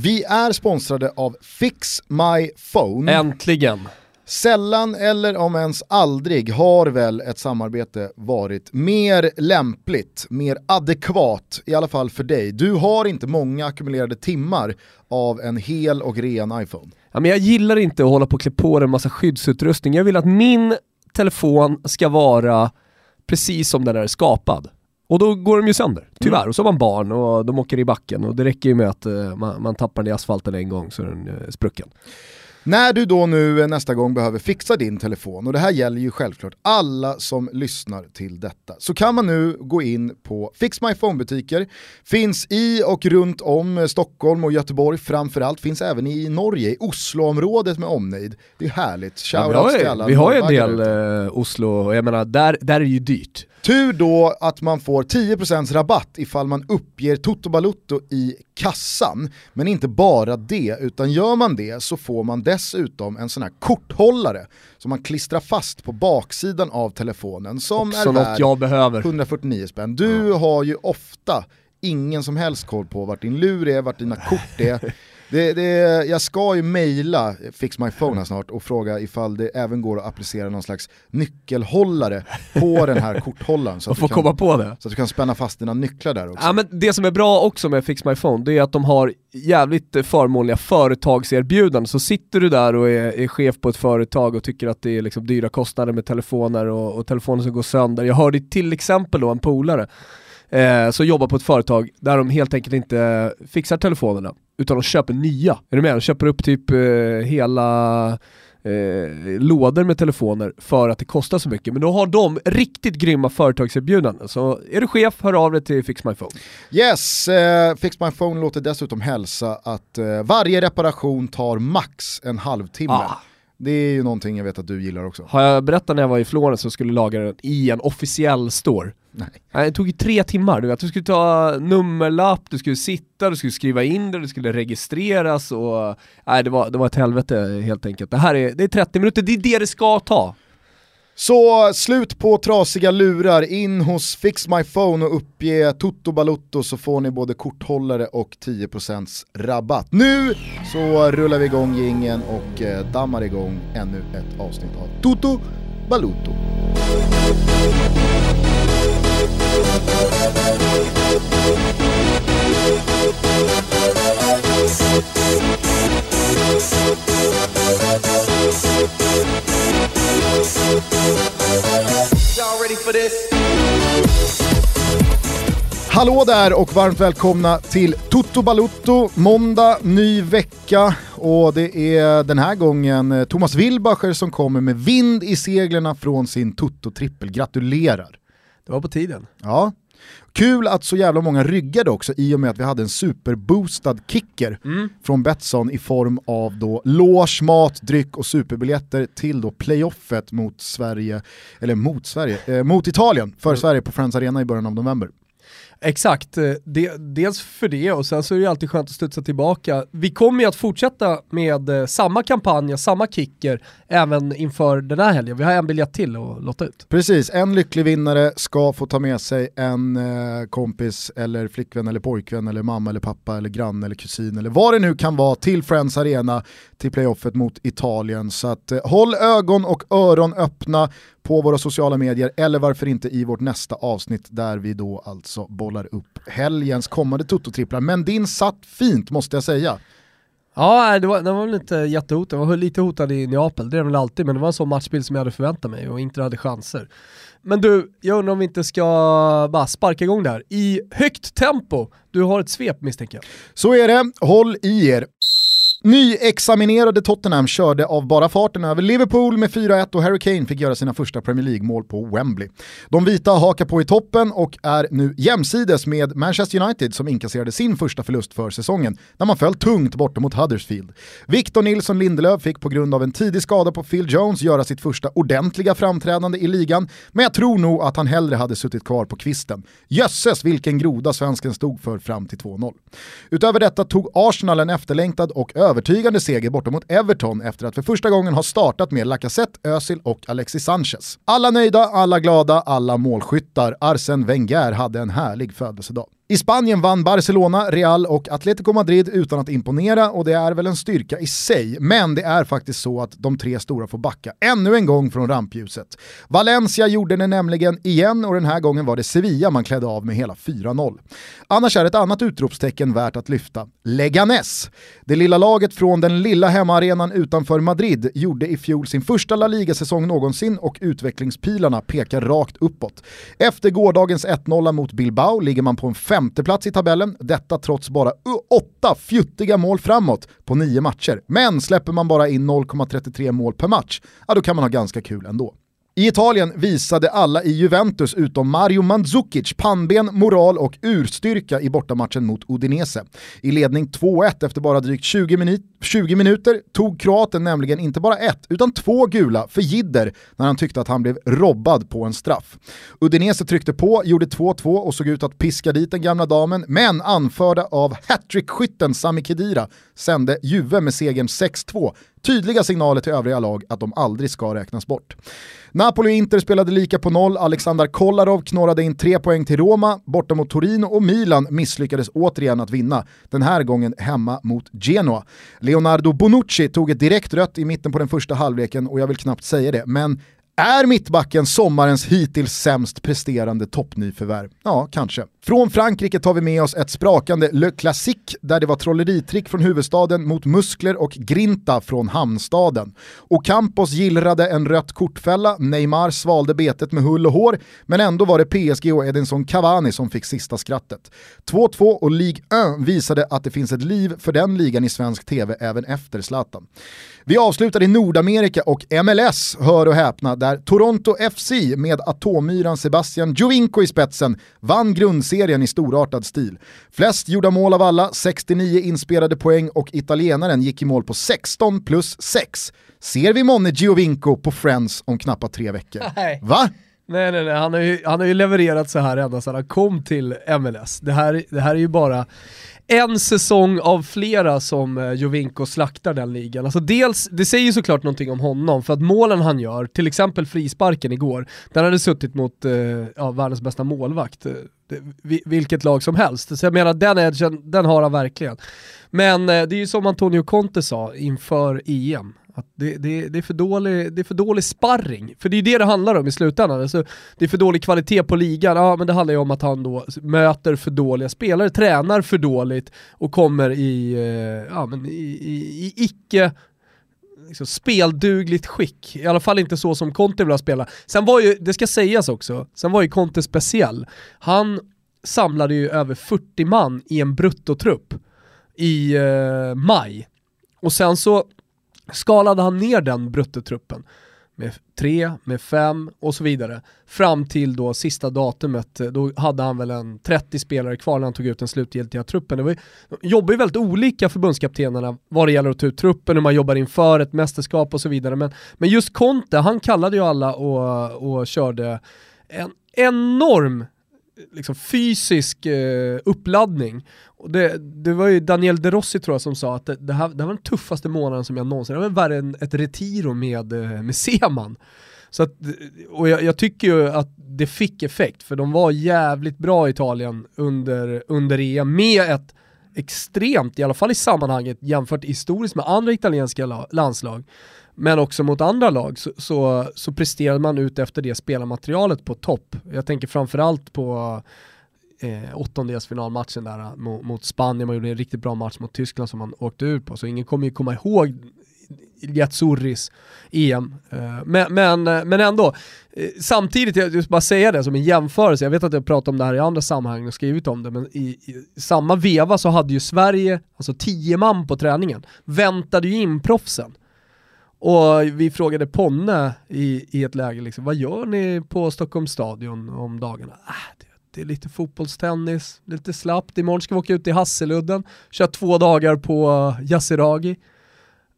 Vi är sponsrade av Fix My Phone. Äntligen! Sällan eller om ens aldrig har väl ett samarbete varit mer lämpligt, mer adekvat, i alla fall för dig. Du har inte många ackumulerade timmar av en hel och ren iPhone. Ja, men jag gillar inte att hålla på och klä på en massa skyddsutrustning. Jag vill att min telefon ska vara precis som den är skapad. Och då går de ju sönder, tyvärr. Mm. Och så har man barn och de åker i backen och det räcker ju med att uh, man, man, tappar den i asfalten en gång så är den uh, sprucken. När du då nu nästa gång behöver fixa din telefon, och det här gäller ju självklart alla som lyssnar till detta, så kan man nu gå in på Fix My Phone-butiker, finns i och runt om Stockholm och Göteborg framförallt, finns även i Norge, i Osloområdet med omnejd. Det är härligt, shoutouts ja, till alla. Vi har ju en del eh, Oslo, och jag menar där, där är det ju dyrt. Tur då att man får 10% rabatt ifall man uppger Toto Balutto i kassan. Men inte bara det, utan gör man det så får man dessutom en sån här korthållare som man klistrar fast på baksidan av telefonen som Också är värd jag behöver. 149 spänn. Du ja. har ju ofta ingen som helst koll på vart din lur är, vart dina kort är. Det, det, jag ska ju mejla Fix My Phone snart och fråga ifall det även går att applicera någon slags nyckelhållare på den här korthållaren. Så att, få komma på det. så att du kan spänna fast dina nycklar där också. Ja, men det som är bra också med Fix My Phone, det är att de har jävligt förmånliga företagserbjudanden. Så sitter du där och är, är chef på ett företag och tycker att det är liksom dyra kostnader med telefoner och, och telefoner som går sönder. Jag hörde till exempel då en polare eh, som jobbar på ett företag där de helt enkelt inte fixar telefonerna, utan de köper nya. Är du med? De köper upp typ eh, hela eh, lådor med telefoner för att det kostar så mycket. Men då har de riktigt grymma företagserbjudanden. Så är du chef, hör av dig till Fix My Phone. Yes, eh, Fix My Phone låter dessutom hälsa att eh, varje reparation tar max en halvtimme. Ah. Det är ju någonting jag vet att du gillar också. Har jag berättat när jag var i Florens och skulle laga den i en officiell store? Nej. Det tog ju tre timmar, du vet. Du skulle ta nummerlapp, du skulle sitta, du skulle skriva in det, det skulle registreras och... Nej, det var, det var ett helvete helt enkelt. Det här är, det är 30 minuter, det är det det ska ta. Så slut på trasiga lurar, in hos Fix My Phone och uppge Toto Balutto så får ni både korthållare och 10% rabatt. Nu så rullar vi igång gingen och eh, dammar igång ännu ett avsnitt av Toto Balutto. Hallå där och varmt välkomna till Toto Balutto, måndag, ny vecka och det är den här gången eh, Thomas Wilbacher som kommer med vind i seglen från sin Toto-trippel. Gratulerar! Det var på tiden. Ja. Kul att så jävla många ryggade också i och med att vi hade en superboostad kicker mm. från Betsson i form av då loge, mat, dryck och superbiljetter till då playoffet mot Sverige, eller mot Sverige, eh, mot Italien för mm. Sverige på Friends Arena i början av november. Exakt, eh, de, dels för det och sen så är det alltid skönt att studsa tillbaka. Vi kommer ju att fortsätta med eh, samma kampanj, samma kicker även inför den här helgen. Vi har en biljett till att låta ut. Precis, en lycklig vinnare ska få ta med sig en eh, kompis eller flickvän eller pojkvän eller mamma eller pappa eller granne eller kusin eller vad det nu kan vara till Friends Arena till playoffet mot Italien. Så att, eh, håll ögon och öron öppna på våra sociala medier eller varför inte i vårt nästa avsnitt där vi då alltså bollar upp helgens kommande Toto-tripplar. Men din satt fint måste jag säga. Ja, det var, den var väl inte jättehotad, den var lite hotad i Neapel, det är den väl alltid, men det var en sån matchbild som jag hade förväntat mig och inte hade chanser. Men du, jag undrar om vi inte ska bara sparka igång det här i högt tempo. Du har ett svep misstänker jag. Så är det, håll i er. Nyexaminerade Tottenham körde av bara farten över Liverpool med 4-1 och Harry Kane fick göra sina första Premier League-mål på Wembley. De vita hakar på i toppen och är nu jämsides med Manchester United som inkasserade sin första förlust för säsongen när man föll tungt borta mot Huddersfield. Victor Nilsson Lindelöf fick på grund av en tidig skada på Phil Jones göra sitt första ordentliga framträdande i ligan, men jag tror nog att han hellre hade suttit kvar på kvisten. Jösses vilken groda svensken stod för fram till 2-0. Utöver detta tog Arsenal en efterlängtad och övertygande seger borta mot Everton efter att för första gången ha startat med Lacazette, Özil och Alexis Sanchez. Alla nöjda, alla glada, alla målskyttar. Arsen Wenger hade en härlig födelsedag. I Spanien vann Barcelona, Real och Atletico Madrid utan att imponera och det är väl en styrka i sig, men det är faktiskt så att de tre stora får backa ännu en gång från rampljuset. Valencia gjorde det nämligen igen och den här gången var det Sevilla man klädde av med hela 4-0. Annars är ett annat utropstecken värt att lyfta. Leganes. Det lilla laget från den lilla hemmaarenan utanför Madrid gjorde i fjol sin första La Liga-säsong någonsin och utvecklingspilarna pekar rakt uppåt. Efter gårdagens 1-0 mot Bilbao ligger man på en femteplats i tabellen, detta trots bara åtta fjuttiga mål framåt på nio matcher. Men släpper man bara in 0,33 mål per match, ja då kan man ha ganska kul ändå. I Italien visade alla i Juventus utom Mario Mandzukic pannben, moral och urstyrka i bortamatchen mot Udinese. I ledning 2-1 efter bara drygt 20, minut 20 minuter tog kroaten nämligen inte bara ett, utan två gula för jidder när han tyckte att han blev robbad på en straff. Udinese tryckte på, gjorde 2-2 och såg ut att piska dit den gamla damen, men anförda av hattrick-skytten Sami Khedira sände Juve med segern 6-2 tydliga signaler till övriga lag att de aldrig ska räknas bort. Napoli och Inter spelade lika på noll, Alexander Kolarov knorrade in tre poäng till Roma, borta mot Torino och Milan misslyckades återigen att vinna, den här gången hemma mot Genoa. Leonardo Bonucci tog ett direkt rött i mitten på den första halvleken och jag vill knappt säga det, men är mittbacken sommarens hittills sämst presterande toppnyförvärv? Ja, kanske. Från Frankrike tar vi med oss ett sprakande Le Classique där det var trolleritrick från huvudstaden mot muskler och grinta från hamnstaden. Och Campos gillrade en rött kortfälla, Neymar svalde betet med hull och hår, men ändå var det PSG och Edinson Cavani som fick sista skrattet. 2-2 och Ligue 1 visade att det finns ett liv för den ligan i svensk tv även efter Zlatan. Vi avslutar i Nordamerika och MLS, hör och häpna, där Toronto FC med atommyran Sebastian Jovinko i spetsen vann grundserien i storartad stil. Flest gjorda mål av alla, 69 inspelade poäng och italienaren gick i mål på 16 plus 6. Ser vi månne Giovinco på Friends om knappt tre veckor? Nej. Va? Nej nej nej, han har ju, han har ju levererat så här ända sedan han kom till MLS. Det här, det här är ju bara en säsong av flera som eh, Jovinko slaktar den ligan. Alltså dels, det säger ju såklart någonting om honom, för att målen han gör, till exempel frisparken igår, den hade suttit mot eh, ja, världens bästa målvakt, eh, det, vilket lag som helst. Så jag menar, den edgen, den har han verkligen. Men eh, det är ju som Antonio Conte sa inför EM, att det, det, det, är för dålig, det är för dålig sparring, för det är det det handlar om i slutändan. Alltså, det är för dålig kvalitet på ligan, ja men det handlar ju om att han då möter för dåliga spelare, tränar för dåligt och kommer i, eh, ja, men i, i, i icke liksom, speldugligt skick. I alla fall inte så som Conte vill ha spela. Sen var ju, det ska sägas också, sen var ju Conte speciell. Han samlade ju över 40 man i en bruttotrupp i eh, maj. Och sen så skalade han ner den bruttotruppen med tre, med fem och så vidare. Fram till då sista datumet, eh, då hade han väl en 30 spelare kvar när han tog ut den slutgiltiga truppen. Det var, de jobbar ju väldigt olika förbundskaptenerna vad det gäller att ta ut truppen, hur man jobbar inför ett mästerskap och så vidare. Men, men just Conte, han kallade ju alla och, och körde en enorm liksom fysisk eh, uppladdning. Och det, det var ju Daniel De Rossi tror jag som sa att det, det, här, det här var den tuffaste månaden som jag någonsin, det var värre än ett retiro med, eh, med Seman. Så att, och jag, jag, tycker ju att det fick effekt, för de var jävligt bra i Italien under, under EM med ett extremt, i alla fall i sammanhanget jämfört historiskt med andra italienska landslag, men också mot andra lag så, så, så presterade man ut efter det spelarmaterialet på topp. Jag tänker framförallt på eh, åttondelsfinalmatchen där eh, mot, mot Spanien, man gjorde en riktigt bra match mot Tyskland som man åkte ut på, så ingen kommer ju komma ihåg Jatsuris EM. Eh, men, men, eh, men ändå, eh, samtidigt, jag vill bara säga det som en jämförelse, jag vet att jag pratat om det här i andra sammanhang och skrivit om det, men i, i samma veva så hade ju Sverige, alltså tio man på träningen, väntade ju in proffsen. Och vi frågade Ponne i, i ett läge, liksom, vad gör ni på Stockholms stadion om dagarna? Ah, det, det, är lite fotbollstennis, lite slappt. Imorgon ska vi åka ut till Hasseludden, köra två dagar på Yasuragi.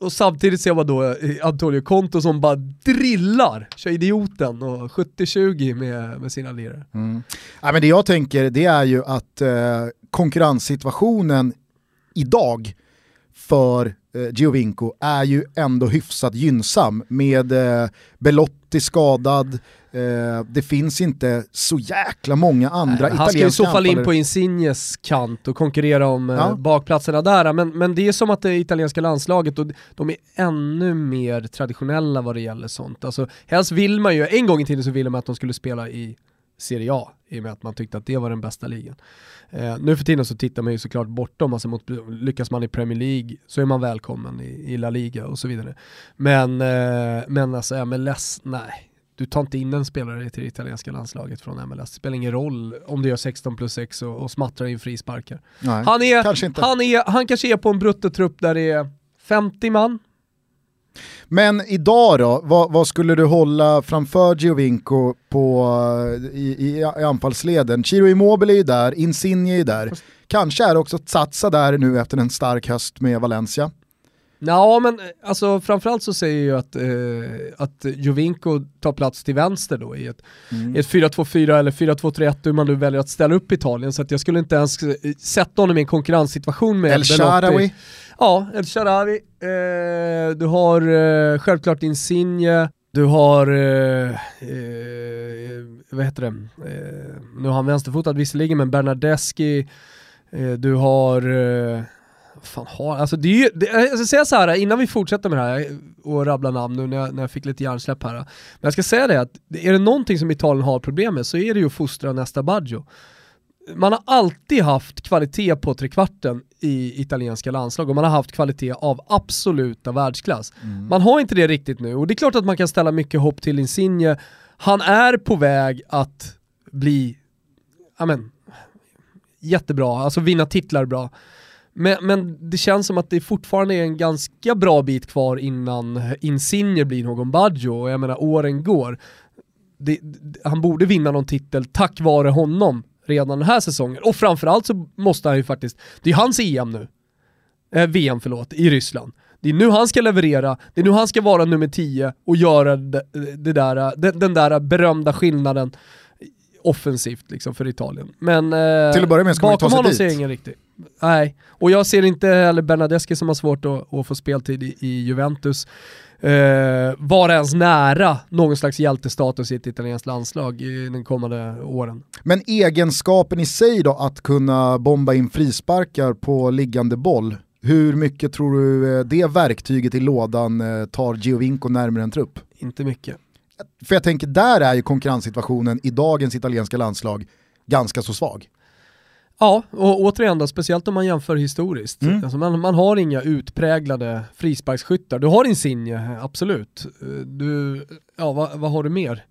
Och samtidigt ser man då eh, Antonio Conto som bara drillar, kör idioten och 70-20 med, med sina lirare. Mm. Ja, men det jag tänker det är ju att eh, konkurrenssituationen idag för eh, Giovinco är ju ändå hyfsat gynnsam med eh, Belotti skadad, Eh, det finns inte så jäkla många andra Nej, italienska Han ska i så fall in på Insignes kant och konkurrera om eh, Ja. bakplatserna där. Men, men det är som att det italienska landslaget, och de är ännu mer traditionella vad det gäller sånt. Alltså, helst vill man ju, en gång i tiden så ville man att de skulle spela i Serie A, i och med att man tyckte att det var den bästa ligan. Eh, nu för tiden så tittar man ju såklart bortom, alltså mot, lyckas man i Premier League så är man välkommen i, i La Liga och så vidare. Men, eh, men alltså MLS, nej. Du tar inte in en spelare till det italienska landslaget från MLS. Det spelar ingen roll om du gör 16 plus 6 och, och smattrar in frisparkar. Nej, Han, är, kanske inte. han, är, han kanske är på en bruttotrupp där det är 50 man. Men idag då, vad, vad skulle du hålla framför Giovinco på, eh, i, i, i anfallsleden? Chiro Immobile är ju där, Insigne är ju där. Kanske är också Tsatsa där nu efter en stark höst med Valencia. Ja men eh, alltså framförallt så säger jag att, eh, att Jovinko tar plats till vänster då i ett, Mm. ett 4-2-4 eller 4-2-3-1 hur man nu väljer att ställa upp Italien så att jag skulle inte ens eh, sätta honom i en konkurrenssituation med El. Sharawi, Ja, El Sharawi. Eh, du har eh, självklart Insigne, du har, eh, eh, vad heter det, eh, nu har han vänsterfotad visserligen men Bernardeschi, eh, du har, fan har, alltså det är ju, det, jag ska säga så här innan vi fortsätter med det här och rabbla namn nu när jag, när jag fick lite hjärnsläpp här. Men jag ska säga det att är det någonting som Italien har problem med så är det ju att fostra nästa Baggio man har alltid haft kvalitet på trekvarten i italienska landslag och man har haft kvalitet av absoluta världsklass. Man har inte det riktigt nu och det är klart att man kan ställa mycket hopp till Insigne. Han är på väg att bli, amen, jättebra, alltså vinna titlar bra. Men, men det känns som att det fortfarande är en ganska bra bit kvar innan Insigne blir någon Baggio och jag menar åren går. Det, det, han borde vinna någon titel tack vare honom redan den här säsongen. Och framförallt så måste han ju faktiskt, det är hans EM nu, eh, VM förlåt, i Ryssland. Det är nu han ska leverera, det är nu han ska vara nummer 10 och göra det, det där, den, den där berömda skillnaden offensivt liksom för Italien. Men eh, Till att börja med ska bakom honom dit. ser jag ingen riktig. Nej, och jag ser inte heller Bernadeschi som har svårt att, att få speltid i, i Juventus eh, vara ens nära någon slags hjältestatus i ett italienskt landslag i den kommande åren. Men egenskapen i sig då, att kunna bomba in frisparkar på liggande boll, hur mycket tror du eh, det verktyget i lådan eh, tar Giovinco närmare en trupp? Inte mycket. För jag tänker, där är ju konkurrenssituationen i dagens italienska landslag ganska så svag. Ja, och återigen då, speciellt om man jämför historiskt. Mm. Alltså man, man har inga utpräglade frisparksskyttar. Du har Insigne, absolut. Du, ja, vad, vad har du mer?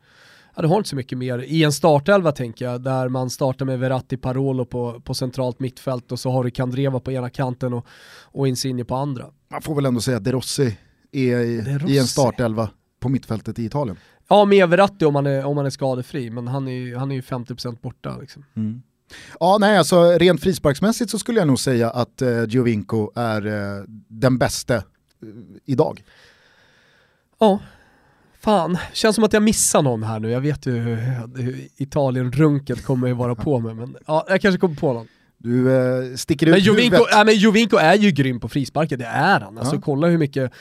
Ja, du har inte så mycket mer. I en startelva tänker jag, där man startar med Verratti Parolo på, på centralt mittfält och så har du Kandreva på ena kanten och, och Insigne på andra. Man får väl ändå säga att De Rossi är i, i en startelva på mittfältet i Italien. Ja, med Verratti om man är, om man är skadefri, men han är ju han är ju 50% borta. Liksom. Ja, nej, alltså rent frisparksmässigt så skulle jag nog säga att eh, Giovinco är eh, den bästa eh, idag. Ja, fan. Känns som att jag missar någon här nu. Jag vet ju hur, hur Italien-runket kommer ju vara på mig, men ja, jag kanske kommer på någon. Du eh, sticker ut Men Jovinko, huvudet. äh, men Jovinko är ju grym på frisparkar, det är han. Alltså Ja. kolla hur mycket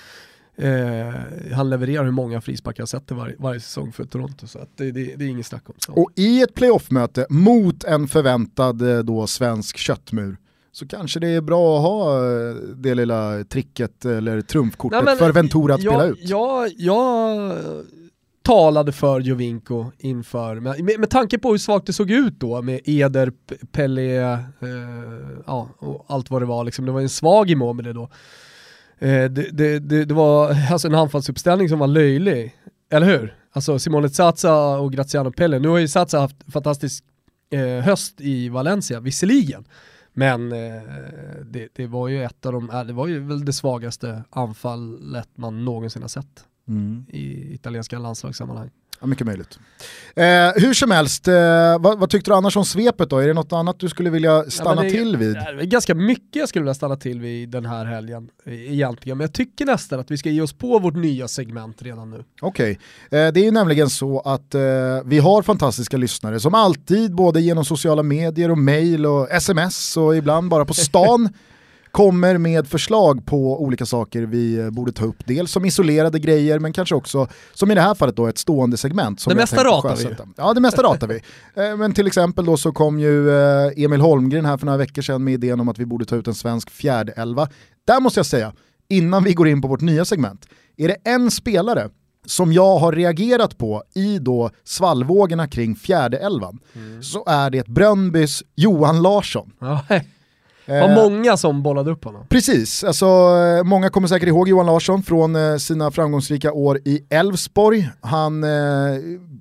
eh, han levererar, hur många frisparkar han sätter varje, varje säsong för Toronto. Så det, det, det är inget snack om. Så. Och i ett playoff-möte mot en förväntad eh, då svensk köttmur så kanske det är bra att ha eh, det lilla tricket eller trumfkortet Nej, men för Ventura att jag, spela ut. Jag, jag talade för Jovinko inför, med, med, med tanke på hur svagt det såg ut då med Eder, Pelle, eh, ja, och allt vad det var. Liksom. Det var en svag Immobile då. Eh, det, det, det, det var alltså en anfallsuppställning som var löjlig, eller hur? Alltså Simone Zaza och Graziano Pelle. Nu har ju Zaza haft fantastisk eh, höst i Valencia, visserligen. Men eh, det, det var ju ett av de, äh, det var ju väl det svagaste anfallet man någonsin har sett Mm. i italienska landslagssammanhang. Ja, mycket möjligt. Eh, hur som helst, eh, vad, vad tyckte du annars om svepet då? Är det något annat du skulle vilja stanna Ja, det- till vid? Det är ganska mycket jag skulle vilja stanna till vid den här helgen egentligen, men jag tycker nästan att vi ska ge oss på vårt nya segment redan nu. Okej, eh, det är ju nämligen så att eh, vi har fantastiska lyssnare som alltid, både genom sociala medier och mail och sms och ibland bara på stan, kommer med förslag på olika saker vi eh, borde ta upp. Dels som isolerade grejer men kanske också, som i det här fallet då, ett stående segment. Som det mesta ratar vi. Ja, det mesta ratar vi. Eh, men till exempel då så kom ju eh, Emil Holmgren här för några veckor sedan med idén om att vi borde ta ut en svensk fjärde elva. Där måste jag säga, innan vi går in på vårt nya segment, är det en spelare som jag har reagerat på i då svallvågorna kring fjärde elvan mm. så är det Brönnbys Johan Larsson. Var många som bollade upp honom. Precis, alltså, många kommer säkert ihåg Johan Larsson från eh, sina framgångsrika år i Elfsborg. Han eh,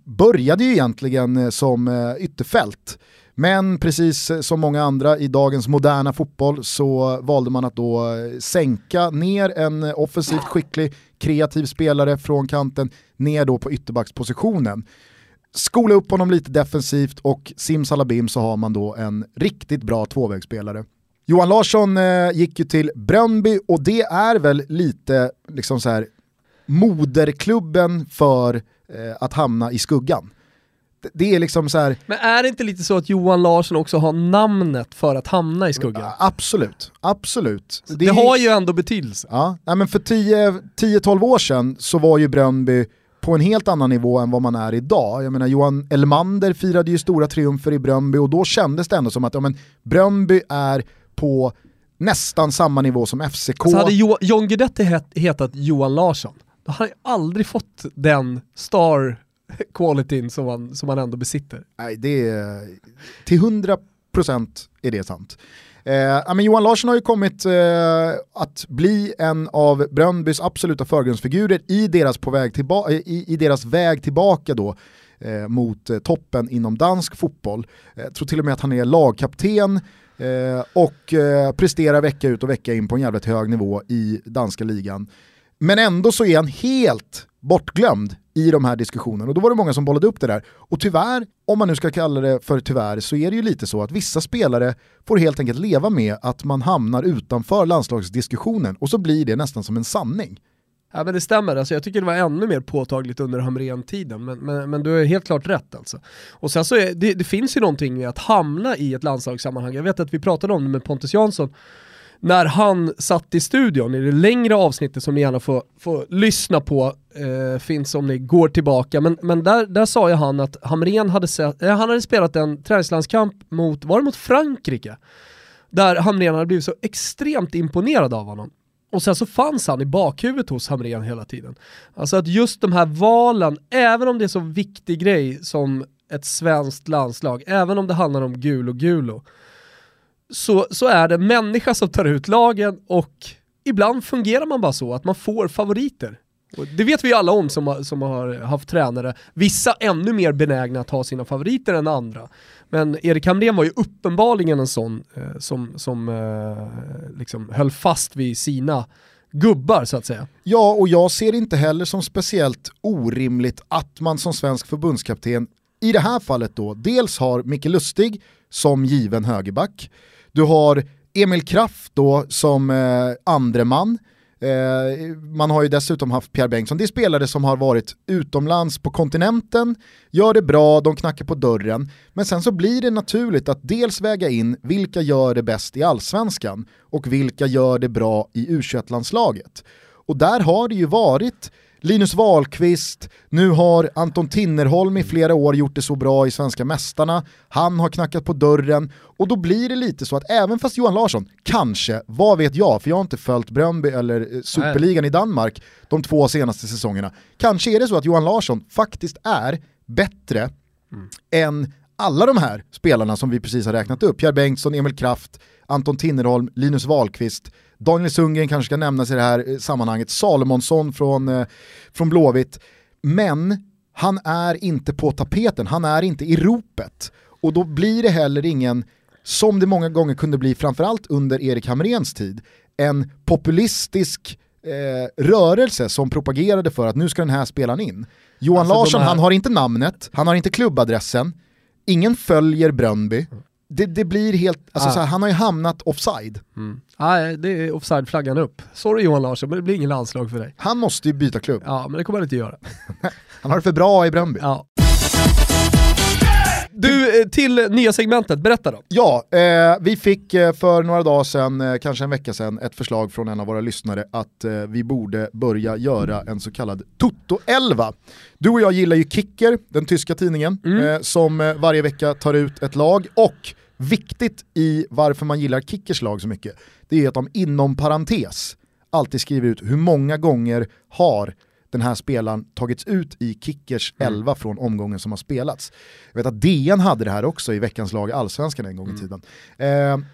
började ju egentligen eh, som eh, ytterfält. Men precis som många andra i dagens moderna fotboll så valde man att då eh, sänka ner en offensivt skicklig, kreativ spelare från kanten ner då på ytterbackspositionen. Skola upp honom lite defensivt och simsalabim så har man då en riktigt bra tvåvägsspelare. Johan Larsson eh, gick ju till Bröndby och det är väl lite liksom så här moderklubben för eh, att hamna i skuggan det är liksom så här... Men är det inte lite så att Johan Larsson också har namnet för att hamna i skuggan? Absolut, absolut. Det, det har ju ändå betydelse. Ja, men för 10-12 år sedan så var ju Bröndby på en helt annan nivå än vad man är idag. Jag menar Johan Elmander firade ju stora triumfer i Bröndby och då kändes det ändå som att ja, men Bröndby är på nästan samma nivå som FCK. Alltså hade jo John Guidetti hetat Johan Larsson, då hade han aldrig fått den star qualityn som man, som man ändå besitter. Nej, det är, till 100% är det sant. Eh, men Johan Larsson har ju kommit eh, att bli en av Brönnbys absoluta förgrundsfigurer i deras, på väg tillba- i, i deras väg tillbaka då, eh, mot eh, toppen inom dansk fotboll. Jag eh, tror till och med att han är lagkapten eh, och eh, presterar vecka ut och vecka in på en jävligt hög nivå i danska ligan. Men ändå så är han helt bortglömd i de här diskussionerna och då var det många som bollade upp det där. Och tyvärr, om man nu ska kalla det för tyvärr, så är det ju lite så att vissa spelare får helt enkelt leva med att man hamnar utanför landslagsdiskussionen och så blir det nästan som en sanning. Ja men det stämmer, alltså, jag tycker det var ännu mer påtagligt under Hamrén-tiden, men, men, men, du har helt klart rätt alltså. Och sen så är, det, det finns ju någonting med att hamna i ett landslagssammanhang, jag vet att vi pratade om det med Pontus Jansson, när han satt i studion i det längre avsnittet som ni gärna får, får lyssna på, eh, finns om ni går tillbaka, men, men där, där sa ju han att Hamrén hade, sett, eh, han hade spelat en träningslandskamp mot, var det mot Frankrike? Där Hamrén hade blivit så extremt imponerad av honom. Och sen så fanns han i bakhuvudet hos Hamrén hela tiden. Alltså att just de här valen, även om det är så viktig grej som ett svenskt landslag, även om det handlar om gul och gulo, så, så är det människa som tar ut lagen och ibland fungerar man bara så att man får favoriter. Och det vet vi ju alla om som, som har haft tränare, vissa ännu mer benägna att ha sina favoriter än andra. Men Erik Hamrén var ju uppenbarligen en sån eh, som, som eh, liksom höll fast vid sina gubbar så att säga. Ja, och jag ser inte heller som speciellt orimligt att man som svensk förbundskapten i det här fallet då dels har Micke Lustig som given högerback, du har Emil Kraft då som eh, andre man. Eh, man har ju dessutom haft Pierre Bengtsson, det är spelare som har varit utomlands på kontinenten, gör det bra, de knackar på dörren, men sen så blir det naturligt att dels väga in vilka gör det bäst i allsvenskan och vilka gör det bra i u landslaget Och där har det ju varit Linus Wahlqvist, nu har Anton Tinnerholm i flera år gjort det så bra i Svenska Mästarna, han har knackat på dörren. Och då blir det lite så att även fast Johan Larsson, kanske, vad vet jag, för jag har inte följt Bröndby eller eh, Superligan i Danmark de två senaste säsongerna, kanske är det så att Johan Larsson faktiskt är bättre mm. än alla de här spelarna som vi precis har räknat upp, Pierre Bengtsson, Emil Kraft, Anton Tinnerholm, Linus Wahlqvist, Daniel Sundgren kanske ska nämnas i det här eh, sammanhanget, Salomonsson från, eh, från Blåvitt. Men han är inte på tapeten, han är inte i ropet. Och då blir det heller ingen, som det många gånger kunde bli framförallt under Erik Hamrens tid, en populistisk eh, rörelse som propagerade för att nu ska den här spelaren in. Johan alltså, Larsson, här... han har inte namnet, han har inte klubbadressen, ingen följer Bröndby, det, det blir helt, alltså ah. så här, han har ju hamnat offside. Mm. Ah, det är offside-flaggan upp. Sorry Johan Larsson, men det blir ingen landslag för dig. Han måste ju byta klubb. Ja, men det kommer han inte göra. han har det för bra i Bröndby. Ja. Du, eh, till nya segmentet, berätta då. Ja, eh, vi fick eh, för några dagar sedan, eh, kanske en vecka sedan, ett förslag från en av våra lyssnare att eh, vi borde börja göra en så kallad Toto-11. Du och jag gillar ju Kicker, den tyska tidningen, Mm. eh, som varje vecka tar ut ett lag och viktigt i varför man gillar Kickers lag så mycket, det är att de inom parentes alltid skriver ut hur många gånger har den här spelaren tagits ut i Kickers Mm. 11 från omgången som har spelats. Jag vet att DN hade det här också i veckans lag Allsvenskan en gång i tiden. Eh,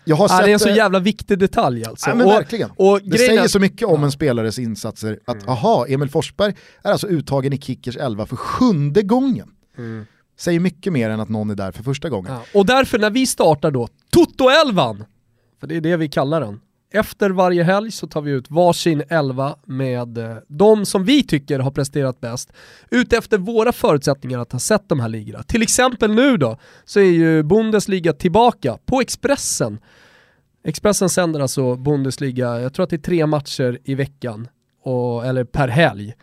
jag har sett det är en så eh, jävla viktig detalj alltså. Ja, men och, verkligen. och det säger så mycket om Ja. en spelares insatser att aha, Emil Forsberg är alltså uttagen i Kickers 11 för sjunde gången. Säger mycket mer än att någon är där för första gången. Ja. Och därför när vi startar då Toto-elvan, för det är det vi kallar den, efter varje helg så tar vi ut varsin elva med eh, de som vi tycker har presterat bäst utefter våra förutsättningar att ha sett de här ligorna. Till exempel nu då så är ju Bundesliga tillbaka på Expressen. Expressen sänder alltså Bundesliga, jag tror att det är tre matcher i veckan, och, eller per helg.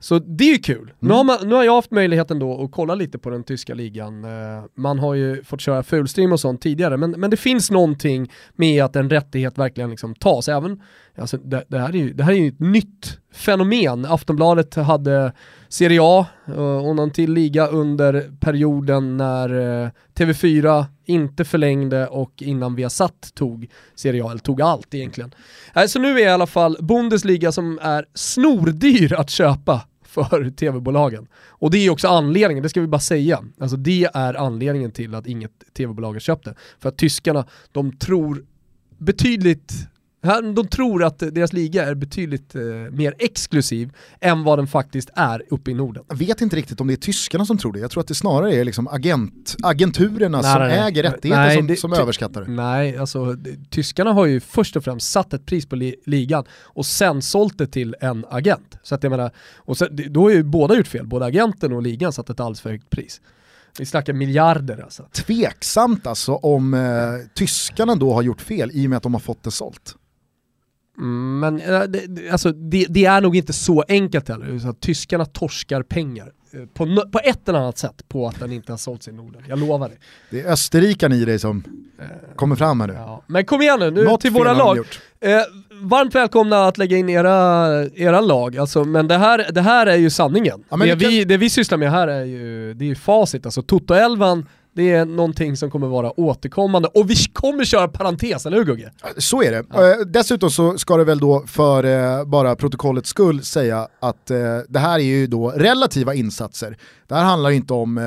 Så det är ju kul. Nu, har man, nu har jag haft möjligheten då att kolla lite på den tyska ligan. Eh, Man har ju fått köra fulstream och sånt tidigare, men, men det finns någonting med att en rättighet verkligen liksom tas. Även, alltså det, det, här är ju, det här är ju ett nytt fenomen. Aftonbladet hade Serie A eh, och någon till liga under perioden när eh, TV4 inte förlängde och innan Viasat tog Serie A, eller tog allt egentligen. Eh, Så nu är i alla fall Bundesliga som är snordyr att köpa för tv-bolagen. Och det är också anledningen, det ska vi bara säga. Alltså det är anledningen till att inget tv-bolag har köpt det. För att tyskarna, de tror betydligt de tror att deras liga är betydligt eh, mer exklusiv än vad den faktiskt är uppe i Norden. Jag vet inte riktigt om det är tyskarna som tror det, jag tror att det snarare är liksom agent, agenturerna Nej, som nej, äger rättigheter som, det- som överskattar det. Nej, alltså tyskarna har ju först och främst satt ett pris på li ligan och sen sålt det till en agent. Så att jag menar, och sen, då har ju båda gjort fel, både agenten och ligan satt ett alldeles för högt pris. Vi snackar miljarder alltså. Tveksamt alltså om eh, tyskarna då har gjort fel i och med att de har fått det sålt. Men eh, alltså, det, det är nog inte så enkelt heller, så tyskarna torskar pengar eh, på, på ett eller annat sätt på att den inte har sålts i Norden. Jag lovar det. Det är österrikan i dig som kommer fram här nu. Ja. Men kom igen nu, nu Något till våra lag. Eh, varmt välkomna att lägga in era, era lag, alltså, men det här, det här är ju sanningen. Ja, det, vi kan- det vi sysslar med här är ju, det är ju facit, alltså Toto-elvan, det är någonting som kommer vara återkommande och vi kommer köra parentes, eller hur Gugge? Så är det. Eh, dessutom så ska det väl då för eh, bara protokollets skull säga att eh, det här är ju då relativa insatser. Det här handlar inte om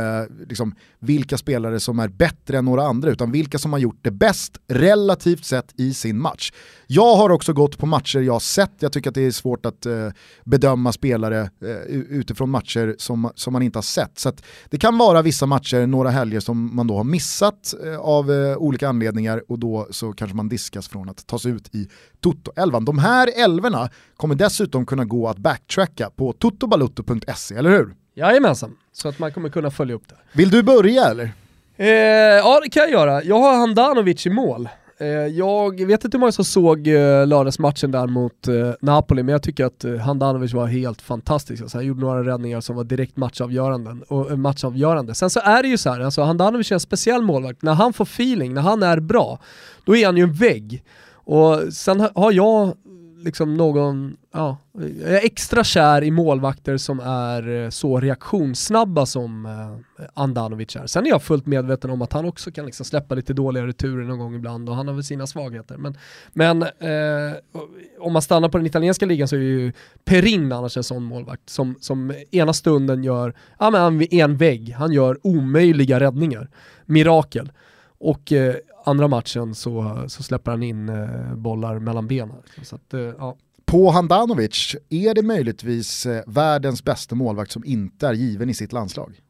liksom, vilka spelare som är bättre än några andra utan vilka som har gjort det bäst relativt sett i sin match. Jag har också gått på matcher jag har sett, jag tycker att det är svårt att eh, bedöma spelare eh, utifrån matcher som, som man inte har sett. Så att det kan vara vissa matcher, några helger som man då har missat eh, av eh, olika anledningar och då så kanske man diskas från att tas ut i Toto-elvan. De här elverna kommer dessutom kunna gå att backtracka på totobalutto.se, eller hur? Jajamensan, så att man kommer kunna följa upp det. Vill du börja eller? Eh, ja det kan jag göra. Jag har Handanovic i mål. Eh, jag vet inte hur många som såg eh, lördagsmatchen där mot eh, Napoli, men jag tycker att eh, Handanovic var helt fantastisk. Alltså, han gjorde några räddningar som var direkt matchavgörande. Och, eh, matchavgörande. Sen så är det ju så här, alltså, Handanovic är en speciell målvakt. När han får feeling, när han är bra, då är han ju en vägg. Och sen ha- har jag liksom någon, ja, jag är extra kär i målvakter som är eh, så reaktionssnabba som eh, Andanovic är. Sen är jag fullt medveten om att han också kan liksom släppa lite dåliga returer någon gång ibland och han har väl sina svagheter. Men, men eh, om man stannar på den italienska ligan så är ju Perin annars en sån målvakt som, som ena stunden gör, ja men han är en vägg, han gör omöjliga räddningar, mirakel. Och eh, andra matchen så, så släpper han in eh, bollar mellan benen. Så att, eh, ja. På Handanovic, är det möjligtvis eh, världens bästa målvakt som inte är given i sitt landslag?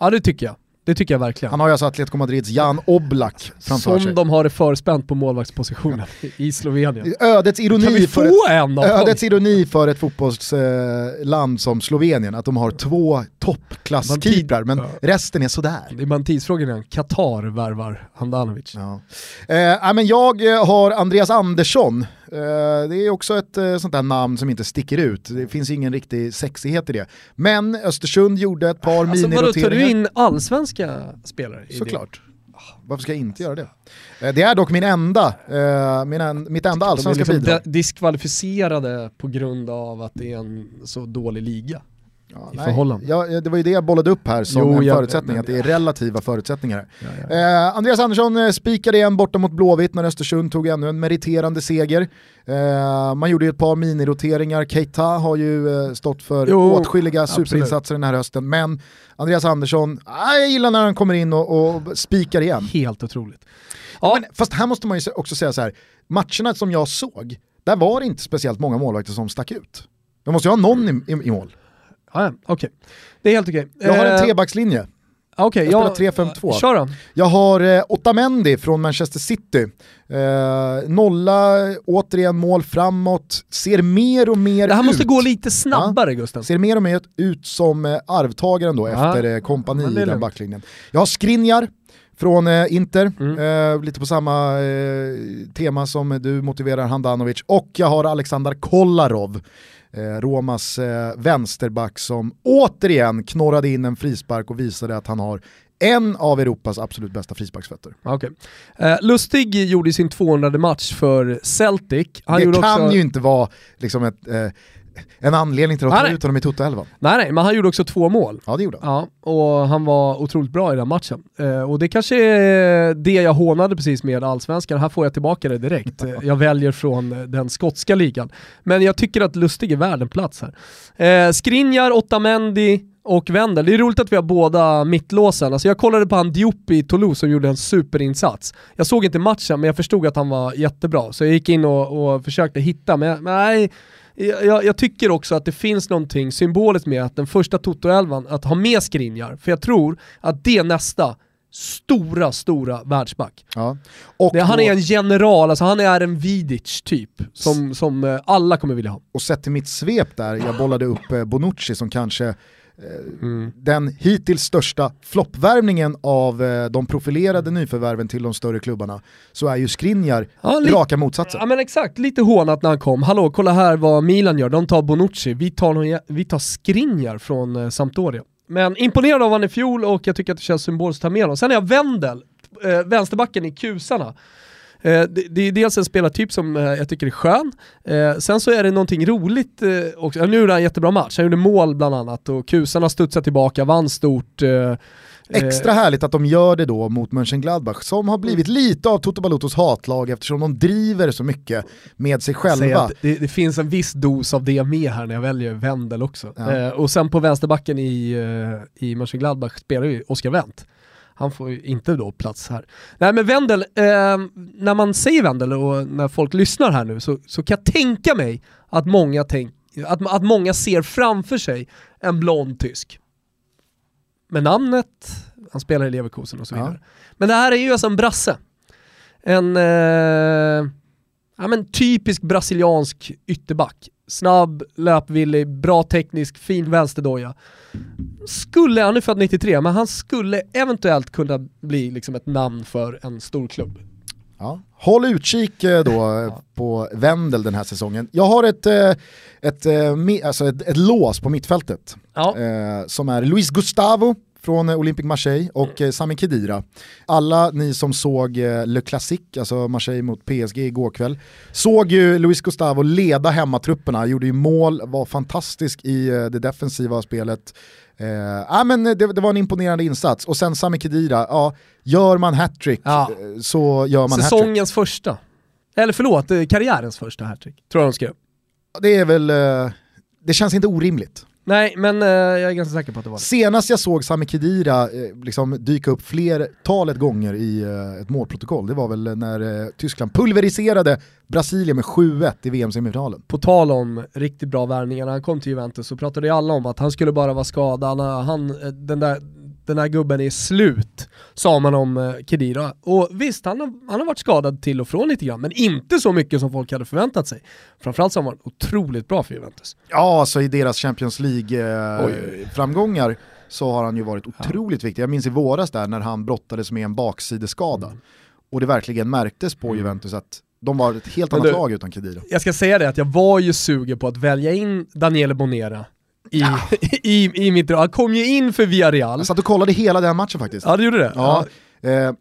ja, det tycker jag. Det tycker jag verkligen. Han har ju alltså Atletico Madrids Jan Oblak framför Som sig. de har det förspänt på målvaktspositionen i Slovenien. Ödets Kan ironi, för ett, en ödets ironi för ett fotbollsland som Slovenien, att de har två toppklasskeeprar, men Ja. resten är sådär. Det är bara en tidsfråga innan Qatar värvar Handanovic. Ja. Eh, men jag har Andreas Andersson det är också ett sånt där namn som inte sticker ut. Det finns ingen riktig sexighet i det. Men Östersund gjorde ett par alltså, miniroteringar. Tar du in allsvenska spelare? I Såklart. Varför ska jag inte göra det? Det är dock min enda, min en, mitt enda allsvenska liksom bidrag. diskvalificerade på grund av att det är en så dålig liga. Ja, nej, ja, det var ju det jag bollade upp här som jo, en förutsättning, jag, att det är relativa förutsättningar. Ja. Eh, Andreas Andersson eh, spikade igen borta mot Blåvitt när Östersund tog ännu en meriterande seger. Eh, man gjorde ju ett par miniroteringar, Keita har ju eh, stått för jo, åtskilliga superinsatser den här hösten, men Andreas Andersson, ah, jag gillar när han kommer in och, och spikar igen. Helt otroligt. Ja. Men, fast här måste man ju också säga så här, matcherna som jag såg, där var det inte speciellt många målvakter som stack ut. Det måste ju ha någon i, i, i mål. Ah, ja, okej. Okay. Det är helt okej. Okay. Jag har en eh, trebackslinje. Okay, jag spelar 3-5-2. Kör då. Jag har eh, Otamendi från Manchester City. Eh, nolla, återigen mål framåt, ser mer och mer ut. Det här ut. måste gå lite snabbare ja, Gusten. Ser mer och mer ut som eh, arvtagaren då ja. efter eh, kompani ja, i den backlinjen. Jag har Skriniar från eh, Inter, mm. eh, lite på samma eh, tema som du motiverar Handanovic. Och jag har Alexander Kolarov eh, Romas eh, vänsterback som återigen knorrade in en frispark och visade att han har en av Europas absolut bästa frisparksfötter. Okay. Eh, Lustig gjorde sin 200 match för Celtic. Han det kan också... ju inte vara liksom ett, eh, en anledning till att ta ut honom i Toto-11. Nej nej, men han gjorde också två mål. Ja det gjorde han. Ja, och han var otroligt bra i den matchen. Eh, och det kanske är det jag hånade precis med allsvenskan, här får jag tillbaka det direkt. jag väljer från den skotska ligan. Men jag tycker att Lustig är värd en plats här. Eh, Skriniar, Otamendi, och Wendel. Det är roligt att vi har båda mittlåsen. Alltså jag kollade på han Diop i Toulouse som gjorde en superinsats. Jag såg inte matchen men jag förstod att han var jättebra, så jag gick in och, och försökte hitta, men, men nej, jag, jag, tycker också att det finns någonting symboliskt med att den första Toto-elvan, att ha med Skriniar, för jag tror att det är nästa stora, stora världsback. Ja. Det, han är en general, alltså han är en Vidic typ, som, som eh, alla kommer vilja ha. Och sett till mitt svep där, jag bollade upp eh, Bonucci som kanske Mm. Den hittills största floppvärvningen av eh, de profilerade nyförvärven till de större klubbarna så är ju Skriniar ja, raka motsatsen. Ja men exakt, lite hånat när han kom. Hallå, kolla här vad Milan gör, de tar Bonucci, vi tar, vi tar Skriniar från eh, Sampdoria. Men imponerad av honom i fjol och jag tycker att det känns symboliskt att ta med honom. Sen är jag Wendel, vänsterbacken i kusarna. Eh, det, är dels en spelartyp som eh, jag tycker är skön, eh, sen så är det någonting roligt också. Nu gjorde han en jättebra match, han gjorde mål bland annat och kusarna studsade tillbaka, vann stort. Extra härligt att de gör det då mot Mönchengladbach som har blivit lite av Toto Balutos hatlag eftersom de driver så mycket med sig själva. Det, det, finns en viss dos av det med här när jag väljer Wendel också. Ja. Och sen på vänsterbacken i, i Mönchengladbach spelar ju Oskar Wendt. Han får ju inte då plats här. Nej men Wendel, eh, när man säger Wendel och när folk lyssnar här nu så, så kan jag tänka mig att många, tänk, att, att många ser framför sig en blond tysk. Med namnet, han spelar i Leverkusen och så vidare. Ja. Men det här är ju alltså en brasse. En eh, ja, men typisk brasiliansk ytterback snabb, löpvillig, bra teknisk, fin vänsterdoja. Skulle, han är född 93, men han skulle eventuellt kunna bli liksom ett namn för en stor klubb. Ja. Håll utkik eh, då ja. på Wendel den här säsongen. Jag har ett, eh, ett, eh, alltså ett, ett lås på mittfältet ja. som är Luis Gustavo från Olympic Marseille och mm. Sami Khedira. Alla ni som såg eh, Le Classique, alltså Marseille mot PSG igår kväll, såg ju Luis Gustavo leda hemmatrupperna, gjorde ju mål, var fantastisk i eh, det defensiva spelet. Eh, men det, det, var en imponerande insats. Och sen Sami Khedira, ja, gör man hattrick ja. så gör man Säsongens hattrick. första. Eller förlåt, karriärens första hattrick, tror jag de skrev. Det är väl, det känns inte orimligt. Nej, men eh, jag är ganska säker på att det var det. Senast jag såg Sami Khedira eh, liksom dyka upp flertalet gånger i eh, ett målprotokoll, det var väl när eh, Tyskland pulveriserade Brasilien med 7-1 i VM-semifinalen. På tal om riktigt bra värvningar, när han kom till Juventus så pratade ju alla om att han skulle bara vara skadad, han, eh, den där den här gubben är slut, sa man om eh, Kedira. Och visst, han har, han har varit skadad till och från lite grann, men inte så mycket som folk hade förväntat sig. Framförallt så har han varit otroligt bra för Juventus. Ja, alltså i deras Champions League-framgångar eh, så har han ju varit otroligt ja. viktig. Jag minns i våras där när han brottades med en baksideskada. Mm. Och det verkligen märktes på mm. Juventus att de var ett helt annat du, lag utan Kedira. Jag ska säga det att jag var ju sugen på att välja in Daniele Bonera i, ja. i, i mitt Han kom ju in för Villarreal. Jag satt och kollade hela den matchen faktiskt. Ja, du gjorde det? Ja. ja. Eh,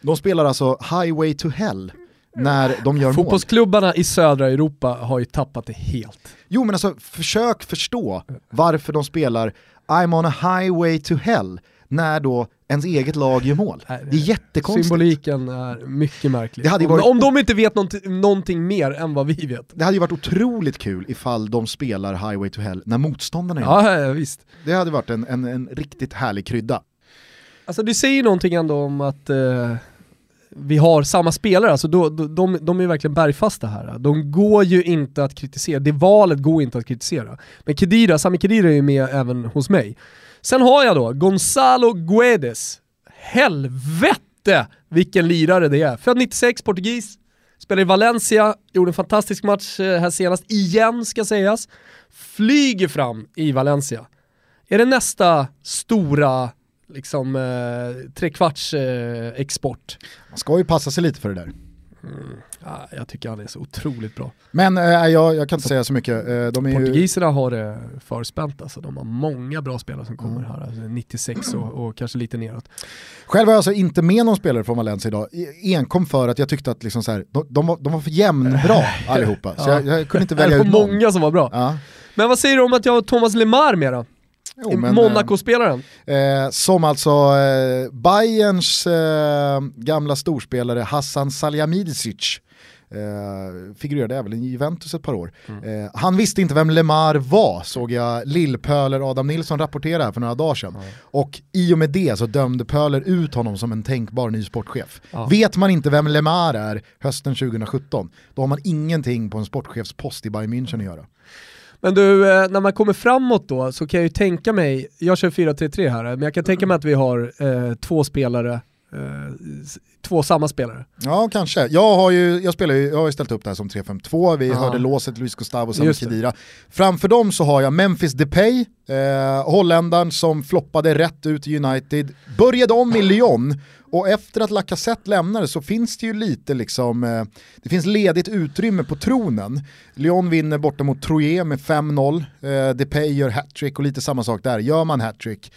de spelar alltså Highway to Hell när de gör mål. Fotbollsklubbarna i södra Europa har ju tappat det helt. Jo men alltså försök förstå varför de spelar I'm on a highway to hell när då ens eget lag gör mål. Det är jättekonstigt. Symboliken är mycket märklig. Det hade varit... om, de inte vet någonting, någonting mer än vad vi vet. Det hade ju varit otroligt kul ifall de spelar Highway to Hell när motståndarna gör ja, ja, visst. Det hade varit en, en, en riktigt härlig krydda. Alltså det säger någonting ändå om att eh, vi har samma spelare, alltså då, de, de, de är verkligen bergfasta här. De går ju inte att kritisera, det valet går inte att kritisera. Men Kedira, Sami Kedira är ju med även hos mig. Sen har jag då Gonzalo Guedes. Helvete vilken lirare det är. Född 96, portugis, spelar i Valencia, gjorde en fantastisk match eh, här senast, igen ska sägas. Flyger fram i Valencia. Är det nästa stora liksom eh, trekvarts eh, export? Man ska ju passa sig lite för det där. Ja, jag tycker han är så otroligt bra. Men äh, jag, jag kan inte så, säga så mycket. De är Portugiserna ju... har det förspänt alltså. De har många bra spelare som kommer mm. här. Alltså 96 och, och, kanske lite neråt. Själv var jag alltså inte med någon spelare från Valencia idag. Enkom för att jag tyckte att liksom så här, de, de, var, de var för jämnbra allihopa. Så jag, jag, kunde inte välja ut någon. många som var bra. Ja. Men vad säger du om att jag har Thomas Lemar med då? Monaco-spelaren. Eh, som alltså eh, Bayerns eh, gamla storspelare Hassan Salihamidzic Eh, figurerade även i Juventus ett par år. Mm. Eh, han visste inte vem Lemar var, såg jag Lillpöler Adam Nilsson rapportera här för några dagar sedan. Mm. Och i och med det så dömde Pöler ut honom som en tänkbar ny sportchef. Mm. Vet man inte vem Lemar är hösten 2017, då har man ingenting på en sportchefspost i Bayern München att göra. Men du, eh, när man kommer framåt då så kan jag ju tänka mig, jag kör 4-3-3 här, men jag kan tänka mig att vi har eh, två spelare eh, två samma spelare. Ja, kanske. Jag har ju, jag spelar ju, jag har ju ställt upp det här som 3-5-2, vi Aha. hörde låset Luis Gustavo Sami Khedira. Framför dem så har jag Memphis Depay, eh, holländaren som floppade rätt ut i United, började om i Lyon och efter att Lacazette lämnade så finns det ju lite liksom, eh, det finns ledigt utrymme på tronen. Lyon vinner borta mot Troyes med 5-0, eh, Depay gör hattrick och lite samma sak där. Gör man hattrick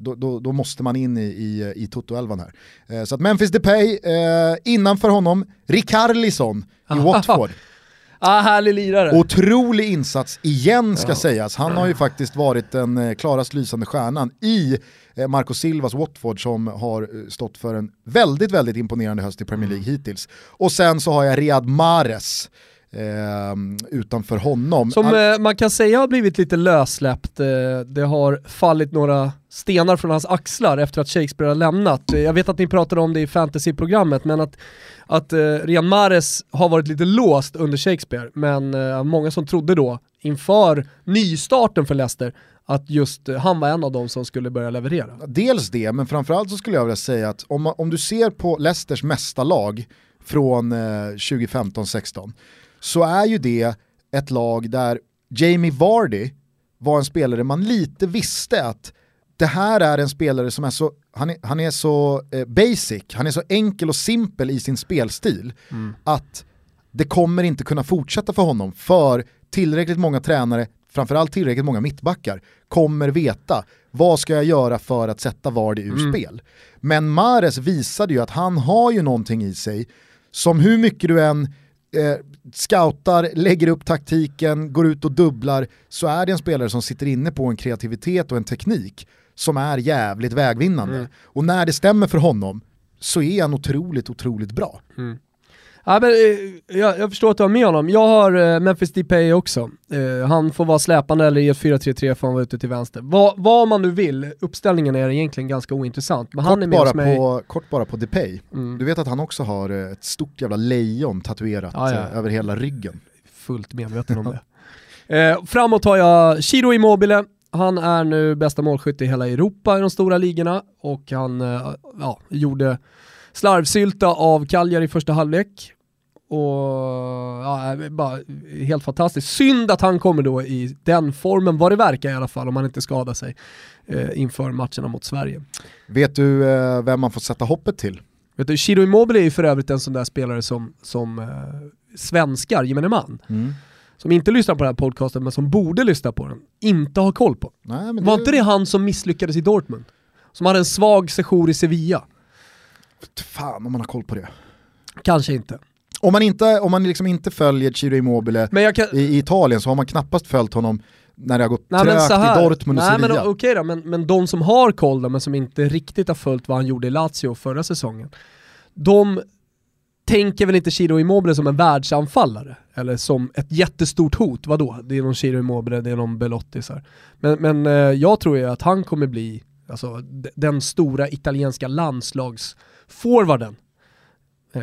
då, då, då, måste man in i, i, i Toto-elvan här. Eh, så att Memphis Depay, eh, innanför honom, Rikarlison i Watford. Ah, härlig lirare. Otrolig insats igen ska ja. sägas. Han har ju faktiskt varit den klarast lysande stjärnan i Marco Silvas Watford som har stått för en väldigt, väldigt imponerande höst i Premier League mm. hittills. Och sen så har jag Riyad Mahrez eh, utanför honom. Som eh, man kan säga har blivit lite lössläppt. Eh, det har fallit några stenar från hans axlar efter att Shakespeare har lämnat. Jag vet att ni pratade om det i fantasyprogrammet, men att, att eh, Rian Mares har varit lite låst under Shakespeare, men eh, många som trodde då, inför nystarten för Leicester, att just eh, han var en av dem som skulle börja leverera. Dels det, men framförallt så skulle jag vilja säga att om, om du ser på Leicesters mästarlag från eh, 2015-16 så är ju det ett lag där Jamie Vardy var en spelare man lite visste att det här är en spelare som är så, han är, han är så eh, basic, han är så enkel och simpel i sin spelstil mm. att det kommer inte kunna fortsätta för honom för tillräckligt många tränare, framförallt tillräckligt många mittbackar, kommer veta vad ska jag göra för att sätta Vardy ur mm. spel. Men Mares visade ju att han har ju någonting i sig som hur mycket du än eh, scoutar, lägger upp taktiken, går ut och dubblar, så är det en spelare som sitter inne på en kreativitet och en teknik som är jävligt vägvinnande. Mm. Och när det stämmer för honom så är han otroligt, otroligt bra. Mm. Ja, men, eh, jag, jag, förstår att du har med honom. Jag har eh, Memphis Depay också. Eh, han får vara släpande eller i ett 4-3-3 får han vara ute till vänster. Va, vad man nu vill, uppställningen är egentligen ganska ointressant. Men kort, han är med bara mig. på, kort bara på Depay. Mm. Du vet att han också har ett stort jävla lejon tatuerat ja, ja. Över hela ryggen. Fullt medveten om det. Eh, framåt har jag Chiro Immobile, han är nu bästa målskytt i hela Europa i de stora ligorna och han ja, gjorde slarvsylta av Kaljar i första halvlek. Och ja, bara helt fantastiskt. Synd att han kommer då i den formen, vad det verkar i alla fall, om han inte skadar sig eh, inför matcherna mot Sverige. Vet du eh, vem man får sätta hoppet till? Vet du, Chiro Immobile är ju för övrigt en sån där spelare som, som eh, svenskar, gemene man, mm. som inte lyssnar på den här podcasten men som borde lyssna på den, inte har koll på. Nej, men Var det... inte det han som misslyckades i Dortmund? Som hade en svag sejour i Sevilla? Fan om man har koll på det. Kanske inte. Om man inte, om man liksom inte följer Ciro Immobile kan... i, i Italien så har man knappast följt honom när det har gått nej, trögt i Dortmund och nej, Sevilla. Men, okay då, men, men de som har koll då, men som inte riktigt har följt vad han gjorde i Lazio förra säsongen, de tänker väl inte Chiro Immobile som en världsanfallare? Eller som ett jättestort hot, vadå? Det är någon Chiro Immobile, det är någon Belotti så här. Men, men eh, jag tror ju att han kommer bli alltså, den stora italienska landslagsforwarden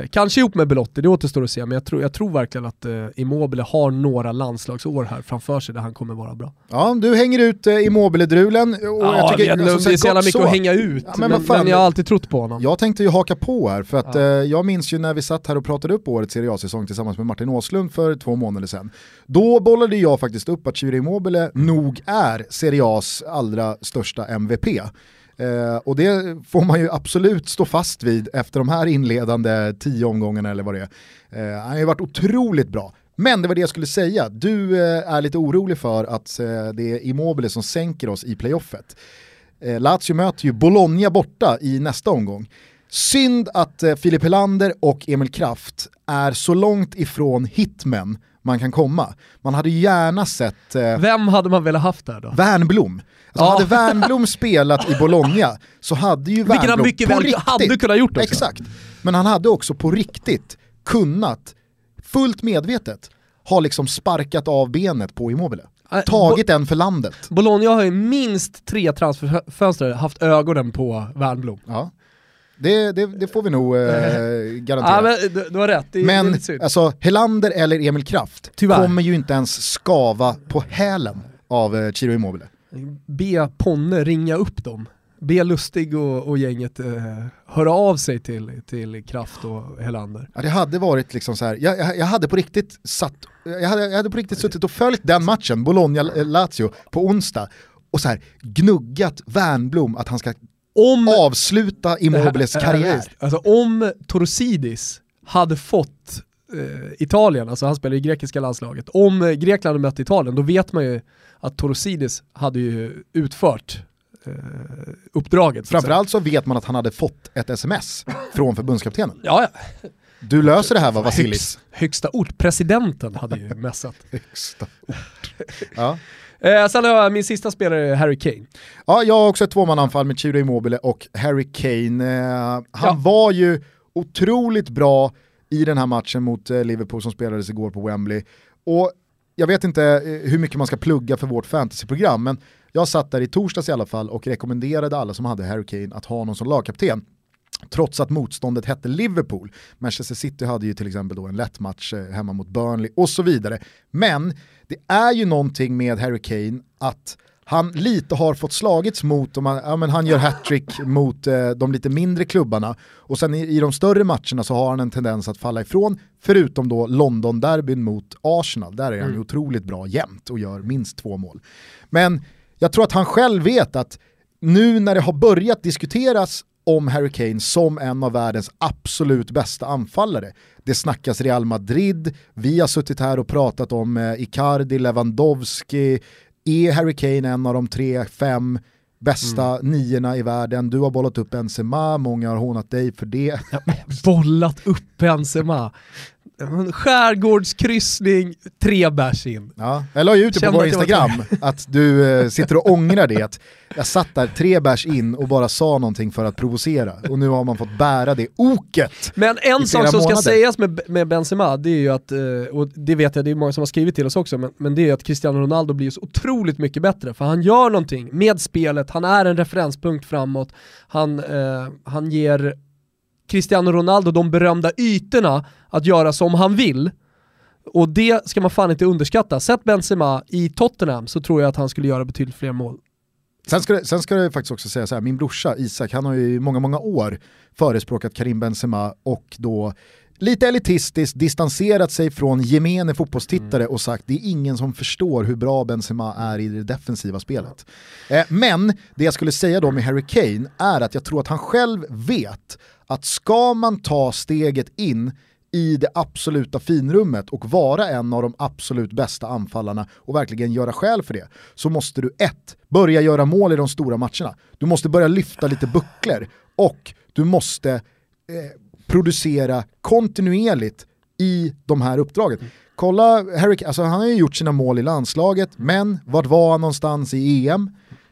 kanske ihop med Belotti, det återstår att se, men jag tror, jag tror verkligen att eh, Immobile har några landslagsår här framför sig där han kommer vara bra. Ja, du hänger ut eh, Immobile-drulen. Ja, jag tycker, det, alltså, det är så jävla mycket så. att hänga ut, ja, men, men, men, jag har alltid trott på honom. Jag tänkte ju haka på här, för att ja. eh, jag minns ju när vi satt här och pratade upp årets Serie A-säsong tillsammans med Martin Åslund för två månader sedan. Då bollade jag faktiskt upp att Chiri Immobile nog är Serie A's allra största MVP. Eh, och det får man ju absolut stå fast vid efter de här inledande tio omgångarna eller vad det är. Eh, han har ju varit otroligt bra. Men det var det jag skulle säga, du eh, är lite orolig för att eh, det är Immobile som sänker oss i playoffet. Eh, Lazio möter ju Bologna borta i nästa omgång. Synd att eh, Filip Helander och Emil Kraft är så långt ifrån hitmen man kan komma. Man hade gärna sett... Eh, Vem hade man velat haft där då? Wernblom. Alltså, ja. Hade Wernblom spelat i Bologna så hade ju Wernblom Vilket han mycket väl riktigt, hade kunnat gjort också. Exakt. Men han hade också på riktigt kunnat, fullt medvetet, ha liksom sparkat av benet på Immobile. Tagit Bo en för landet. Bologna har ju minst tre transferfönster haft ögonen på Wernblom. Ja. Det, det, det, får vi nog eh, garantera. Ja, men, du, du har rätt, det, men alltså, Helander eller Emil Kraft Tyvärr. kommer ju inte ens skava på hälen av eh, Chiro Immobile. Be Ponne ringa upp dem. Be Lustig och, och gänget eh, höra av sig till, till Kraft och Helander. Ja, det hade varit liksom så här. Jag, jag, jag hade på riktigt satt, jag hade, jag hade på riktigt suttit och följt den matchen, Bologna-Lazio, på onsdag och så här gnuggat Wernblom att han ska om, avsluta Immobiles karriär. Alltså om Torsidis hade fått Italien, alltså han spelar i grekiska landslaget, om eh, Grekland hade mött Italien då vet man ju att Torosidis hade ju utfört eh, uppdraget. Framförallt så vet man att han hade fått ett sms från förbundskaptenen. Ja, ja. Du löser det här va Vasilis? Högst, högsta ort, presidenten hade ju messat. högsta ort. Ja. Eh, sen har jag min sista spelare, Harry Kane. Ja, jag har också ett tvåmananfall med Chiro Immobile och Harry Kane. Eh, han ja. var ju otroligt bra i den här matchen mot eh, Liverpool som spelades igår på Wembley. Och jag vet inte eh, hur mycket man ska plugga för vårt fantasyprogram, men jag satt där i torsdags i alla fall och rekommenderade alla som hade Harry Kane att ha honom som lagkapten. Trots att motståndet hette Liverpool. Manchester City hade ju till exempel då en lätt match eh, hemma mot Burnley och så vidare. Men det är ju någonting med Harry Kane att han lite har fått slagits mot, om han, ja, men han gör hattrick mot eh, de lite mindre klubbarna och sen i, i, de större matcherna så har han en tendens att falla ifrån, förutom då London-derbyn mot Arsenal, där är han mm. otroligt bra jämt och gör minst två mål. Men jag tror att han själv vet att nu när det har börjat diskuteras om Harry Kane som en av världens absolut bästa anfallare. Det snackas Real Madrid, vi har suttit här och pratat om eh, Icardi, Lewandowski, är Harry Kane en av de tre, fem bästa mm. niorna i världen? Du har bollat upp Benzema, många har hånat dig för det. bollat upp Benzema. Skärgårdskryssning, tre bärs in. Ja, jag la ju ut det på vår Instagram, att du eh, sitter och ångrar det. jag satt där tre bärs in och bara sa någonting för att provocera. Och nu har man fått bära det oket Men en sak som månader. ska sägas med, med Benzema, det är ju att, eh, och det vet jag, det är många som har skrivit till oss också, men, men det är att Cristiano Ronaldo blir så otroligt mycket bättre. För han gör någonting med spelet, han är en referenspunkt framåt, han, eh, han ger Cristiano Ronaldo de berömda ytorna att göra som han vill. Och det ska man fan inte underskatta. Sätt Benzema i Tottenham så tror jag att han skulle göra betydligt fler mål. Sen ska, det, sen ska det faktiskt också säga så här, min brorsa Isak, han har ju i många, många år förespråkat Karim Benzema och då lite elitistiskt distanserat sig från gemene fotbollstittare och sagt det är ingen som förstår hur bra Benzema är i det defensiva spelet. Eh, men det jag skulle säga då med Harry Kane är att jag tror att han själv vet att ska man ta steget in i det absoluta finrummet och vara en av de absolut bästa anfallarna och verkligen göra skäl för det, så måste du ett, börja göra mål i de stora matcherna. Du måste börja lyfta lite bucklor och du måste eh, producera kontinuerligt i de här uppdragen. Kolla, Harry, alltså han har ju gjort sina mål i landslaget, men vart var han någonstans i EM?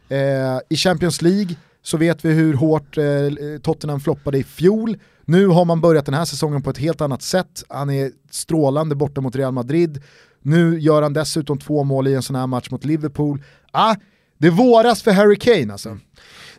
Eh, I Champions League så vet vi hur hårt eh, Tottenham floppade i fjol. Nu har man börjat den här säsongen på ett helt annat sätt. Han är strålande borta mot Real Madrid. Nu gör han dessutom två mål i en sån här match mot Liverpool. Ah, det våras för Harry Kane alltså.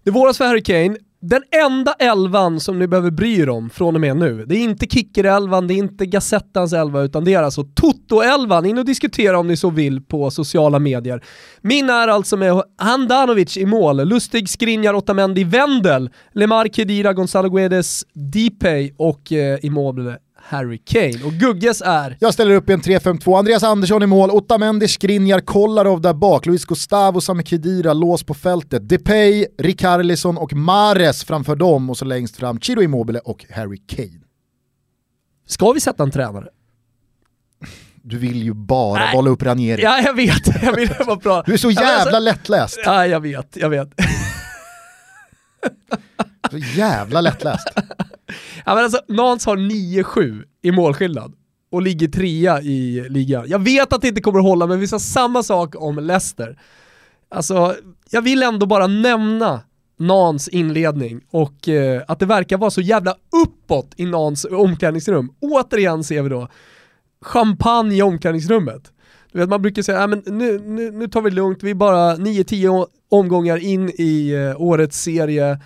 Det våras för Harry Kane den enda elvan som ni behöver bry er om från och med nu, det är inte Kicker-elvan, det är inte Gazettans elva, utan det är alltså Toto-elvan. In och diskutera om ni så vill på sociala medier. Min är alltså med Handanovic i mål, Lustig, Skriniar, Otamendi, Wendel, Lemar Kedira, Gonzalo Guedes, Depay och eh, Immobile Harry Kane. Och Gugges är... Jag ställer upp i en 3-5-2. Andreas Andersson i mål, Otamendi, Skriniar, Kolarov där bak, Luis Gustavo, Sami Khedira, lås på fältet, Depay, Rikarlison och Mares framför dem och så längst fram Chiro Immobile och Harry Kane. Ska vi sätta en tränare? Du vill ju bara Nej. bolla upp Ranieri. Ja, jag vet. Jag vill vara bra. Du är så jävla alltså, lättläst. Ja, jag vet. Jag vet. så jävla lättläst. Ja, men alltså, Nans har 9-7 i målskillnad och ligger trea i ligan. Jag vet att det inte kommer att hålla, men vi sa samma sak om Leicester. Alltså, jag vill ändå bara nämna Nans inledning och eh, att det verkar vara så jävla uppåt i Nans omklädningsrum. Återigen ser vi då champagne i omklädningsrummet. Du vet, man brukar säga, men nu, nu, nu tar vi det lugnt, vi är bara 9-10 omgångar in i eh, årets serie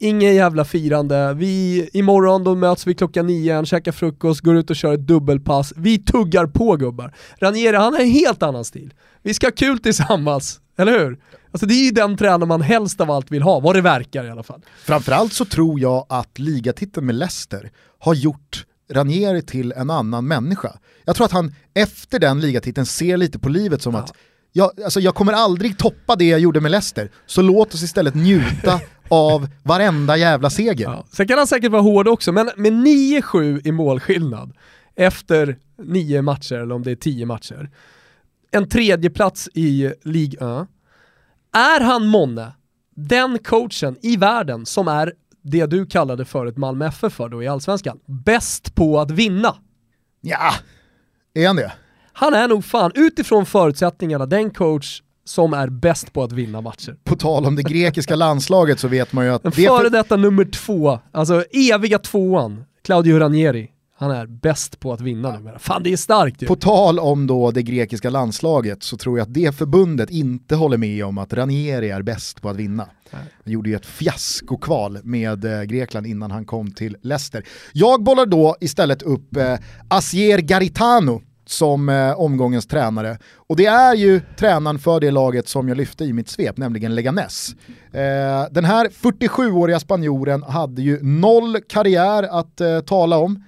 Ingen jävla firande, vi, imorgon då möts vi klockan nio käkar frukost, går ut och kör ett dubbelpass. Vi tuggar på gubbar. Ranieri han har en helt annan stil. Vi ska ha kul tillsammans, eller hur? Alltså det är ju den tränare man helst av allt vill ha, vad det verkar i alla fall. Framförallt så tror jag att ligatiteln med Leicester har gjort Ranieri till en annan människa. Jag tror att han efter den ligatiteln ser lite på livet som ja. att jag, alltså jag kommer aldrig toppa det jag gjorde med Leicester, så låt oss istället njuta av varenda jävla seger. Ja. Sen kan han säkert vara hård också, men med 9-7 i målskillnad efter nio matcher, eller om det är tio matcher, en tredje plats i Ligue 1. Är han månne den coachen i världen som är det du kallade för ett Malmö FF för då i Allsvenskan, bäst på att vinna? Ja, är han det? Han är nog fan, utifrån förutsättningarna, den coach som är bäst på att vinna matcher. På tal om det grekiska landslaget så vet man ju att... Den före för... detta nummer två, alltså eviga tvåan, Claudio Ranieri, han är bäst på att vinna numera. Fan det är starkt ju. På tal om då det grekiska landslaget så tror jag att det förbundet inte håller med om att Ranieri är bäst på att vinna. Han gjorde ju ett fiaskokval med eh, Grekland innan han kom till Leicester. Jag bollar då istället upp eh, Asier Garitano som eh, omgångens tränare. Och det är ju tränaren för det laget som jag lyfte i mitt svep, nämligen Leganes. Eh, den här 47-åriga spanjoren hade ju noll karriär att eh, tala om.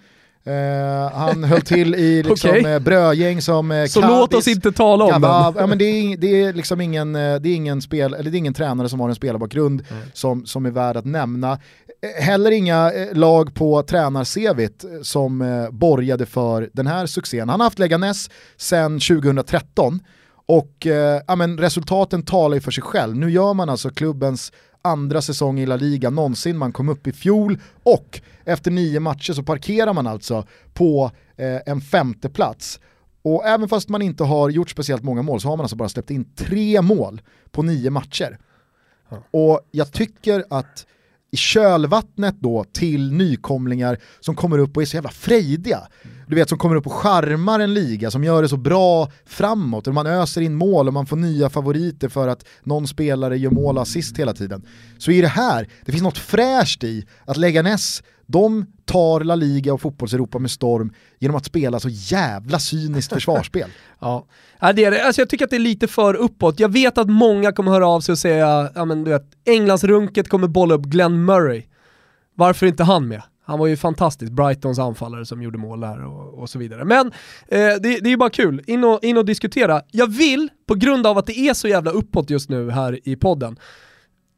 Uh, han höll till i liksom, okay. uh, brödgäng som uh, Så Cadiz, låt oss inte tala om den. ja, men det, är, det är liksom ingen, det är ingen, spel, eller det är ingen tränare som har en spelarbakgrund mm. som, som är värd att nämna. Heller inga lag på tränar-CVt som borgade för den här succén. Han har haft Leganes sedan 2013 och ja, men resultaten talar ju för sig själv. Nu gör man alltså klubbens andra säsong i La Liga någonsin, man kom upp i fjol och efter nio matcher så parkerar man alltså på eh, en femte plats. Och även fast man inte har gjort speciellt många mål så har man alltså bara släppt in tre mål på nio matcher. Och jag tycker att i kölvattnet då till nykomlingar som kommer upp och är så jävla frejdiga. Du vet som kommer upp och charmar en liga, som gör det så bra framåt. Och man öser in mål och man får nya favoriter för att någon spelare gör mål och assist hela tiden. Så i det här, det finns något fräscht i att Leganes, de tar La Liga och Fotbollseuropa med storm genom att spela så jävla cyniskt försvarsspel. ja, det är det. Alltså jag tycker att det är lite för uppåt. Jag vet att många kommer höra av sig och säga, ja men du vet, Englandsrunket kommer bolla upp Glenn Murray. Varför är inte han med? Han var ju fantastisk, Brightons anfallare som gjorde mål där och, och så vidare. Men eh, det, det, är ju bara kul, in och, in och diskutera. Jag vill, på grund av att det är så jävla uppåt just nu här i podden,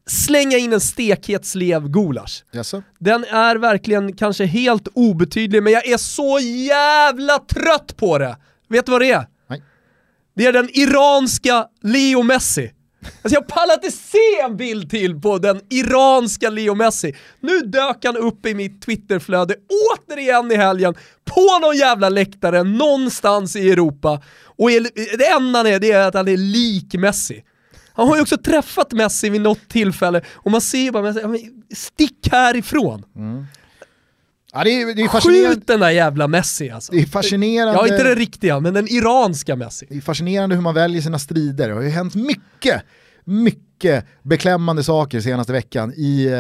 slänga in en stekhet slev gulasch. Yes. Den är verkligen kanske helt obetydlig, men jag är så jävla trött på det! Vet du vad det är? Nej. Det är den iranska Leo Messi. Alltså jag pallar inte se en bild till på den iranska Leo Messi. Nu dök han upp i mitt Twitterflöde återigen i helgen på någon jävla läktare någonstans i Europa. Och det enda han är, det är att han är lik Messi. Han har ju också träffat Messi vid något tillfälle och man ser ju bara, stick härifrån. Mm. Ja, det är, det är Skjut den där jävla Messi alltså. Det är fascinerande. Ja, inte den riktiga, men den iranska Messi. Det är fascinerande hur man väljer sina strider. Det har ju hänt mycket, mycket beklämmande saker senaste veckan i uh,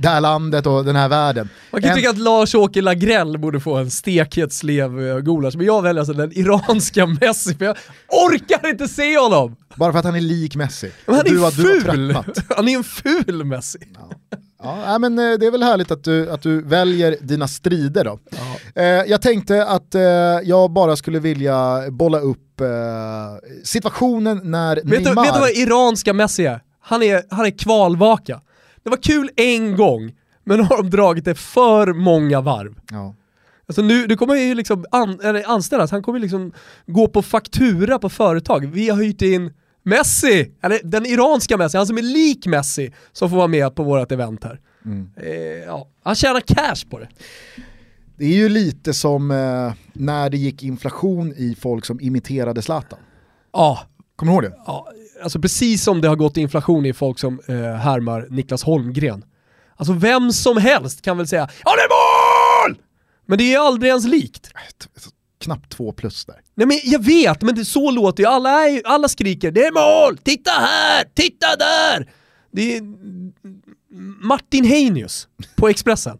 det här landet och den här världen. Man kan en... tycka att Lars-Åke Lagrell borde få en stekhet slev uh, gulasch, men jag väljer alltså den iranska Messi, för jag orkar inte se honom! Bara för att han är lik Messi. Men han är du, ful! Du han är en ful Messi. Ja. Ja, men eh, det är väl härligt att du, att du väljer dina strider då. Eh, jag tänkte att eh, jag bara skulle vilja bolla upp eh, situationen när vet Neymar... Du, vet du vad iranska Messi är? Han är, han är kvalvaka. Det var kul en gång, men nu har de dragit det för många varv. Ja. Alltså nu, nu kommer ju liksom an, anställas, han kommer liksom gå på faktura på företag. Vi har hyrt in Messi, eller den iranska Messi, han som är lik Messi, som får vara med på vårt event här. Mm. Eh, ja. Han tjänar cash på det. Det är ju lite som eh, när det gick inflation i folk som imiterade Zlatan. Ja. Kommer du ihåg det? Ja, alltså precis som det har gått inflation i folk som eh, härmar Niklas Holmgren. Alltså vem som helst kan väl säga ja det är mål! Men det är aldrig ens likt. Knappt två plus där. Nej men jag vet, men det, så låter ju alla, alla skriker det är mål, titta här, titta där! Det är Martin Heinius på Expressen.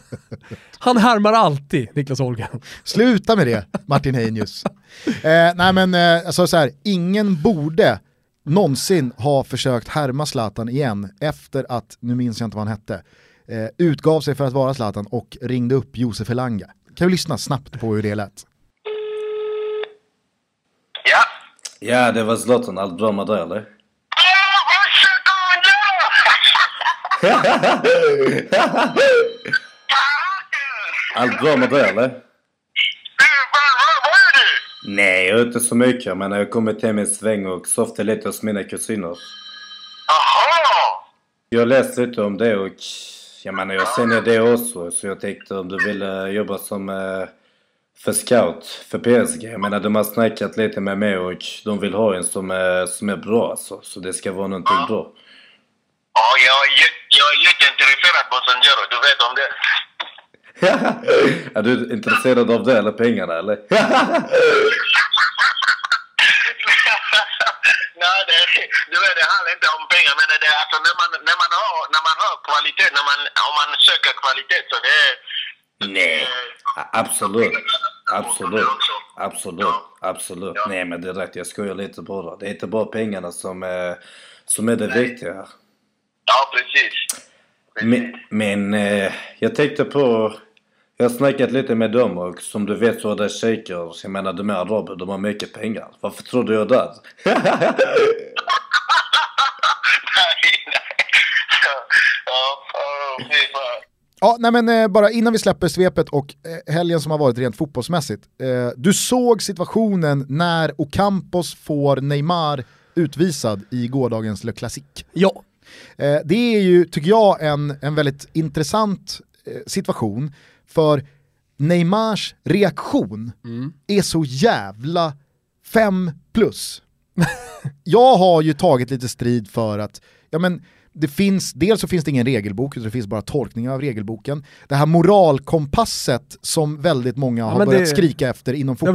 Han härmar alltid Niklas Holmgren. Sluta med det, Martin Heinius. Eh, nej men eh, alltså så här, ingen borde någonsin ha försökt härma Zlatan igen efter att, nu minns jag inte vad han hette, eh, utgav sig för att vara Zlatan och ringde upp Josef Elanga. Kan vi lyssna snabbt på hur det lät? Ja. Ja, det var Zlatan. Allt bra med dig eller? Allt bra med dig eller? Nej, jag är inte så mycket. Men jag har kommit hem en sväng och softat lite hos mina kusiner. Jaha! Jag har läst lite om det och jag menar jag känner det också. Så jag tänkte om du ville jobba som uh, för scout för PSG. Jag menar de har snackat lite med mig och de vill ha en som är, som är bra alltså. Så det ska vara någonting ja. bra. Ja, jag, jag är jätteintresserad på Sanjero, du vet om det. är du intresserad av det eller pengarna eller? Nej, det, du vet, det handlar inte om pengar. Men det, alltså, när, man, när, man har, när man har kvalitet, när man, om man söker kvalitet så det är... Nej, absolut. Absolut. Absolut. Absolut. Nej men det är rätt, jag skojar lite bara. Det är inte bara pengarna som är, som är det viktiga. Ja, precis. precis. Men, men eh, jag tänkte på jag har snackat lite med dem och som du vet så är det shejker, jag menar de är araber, de har mycket pengar. Varför tror du jag nej. Ja, nej men eh, bara innan vi släpper svepet och eh, helgen som har varit rent fotbollsmässigt. Eh, du såg situationen när Ocampos får Neymar utvisad i gårdagens Le Classique. Ja. Det är ju, tycker jag, en, en väldigt intressant situation för Neymars reaktion mm. är så jävla fem plus. jag har ju tagit lite strid för att, ja men det finns, dels så finns det ingen regelbok, utan det finns bara tolkningar av regelboken. Det här moralkompasset som väldigt många har börjat det, skrika efter inom fotbollen.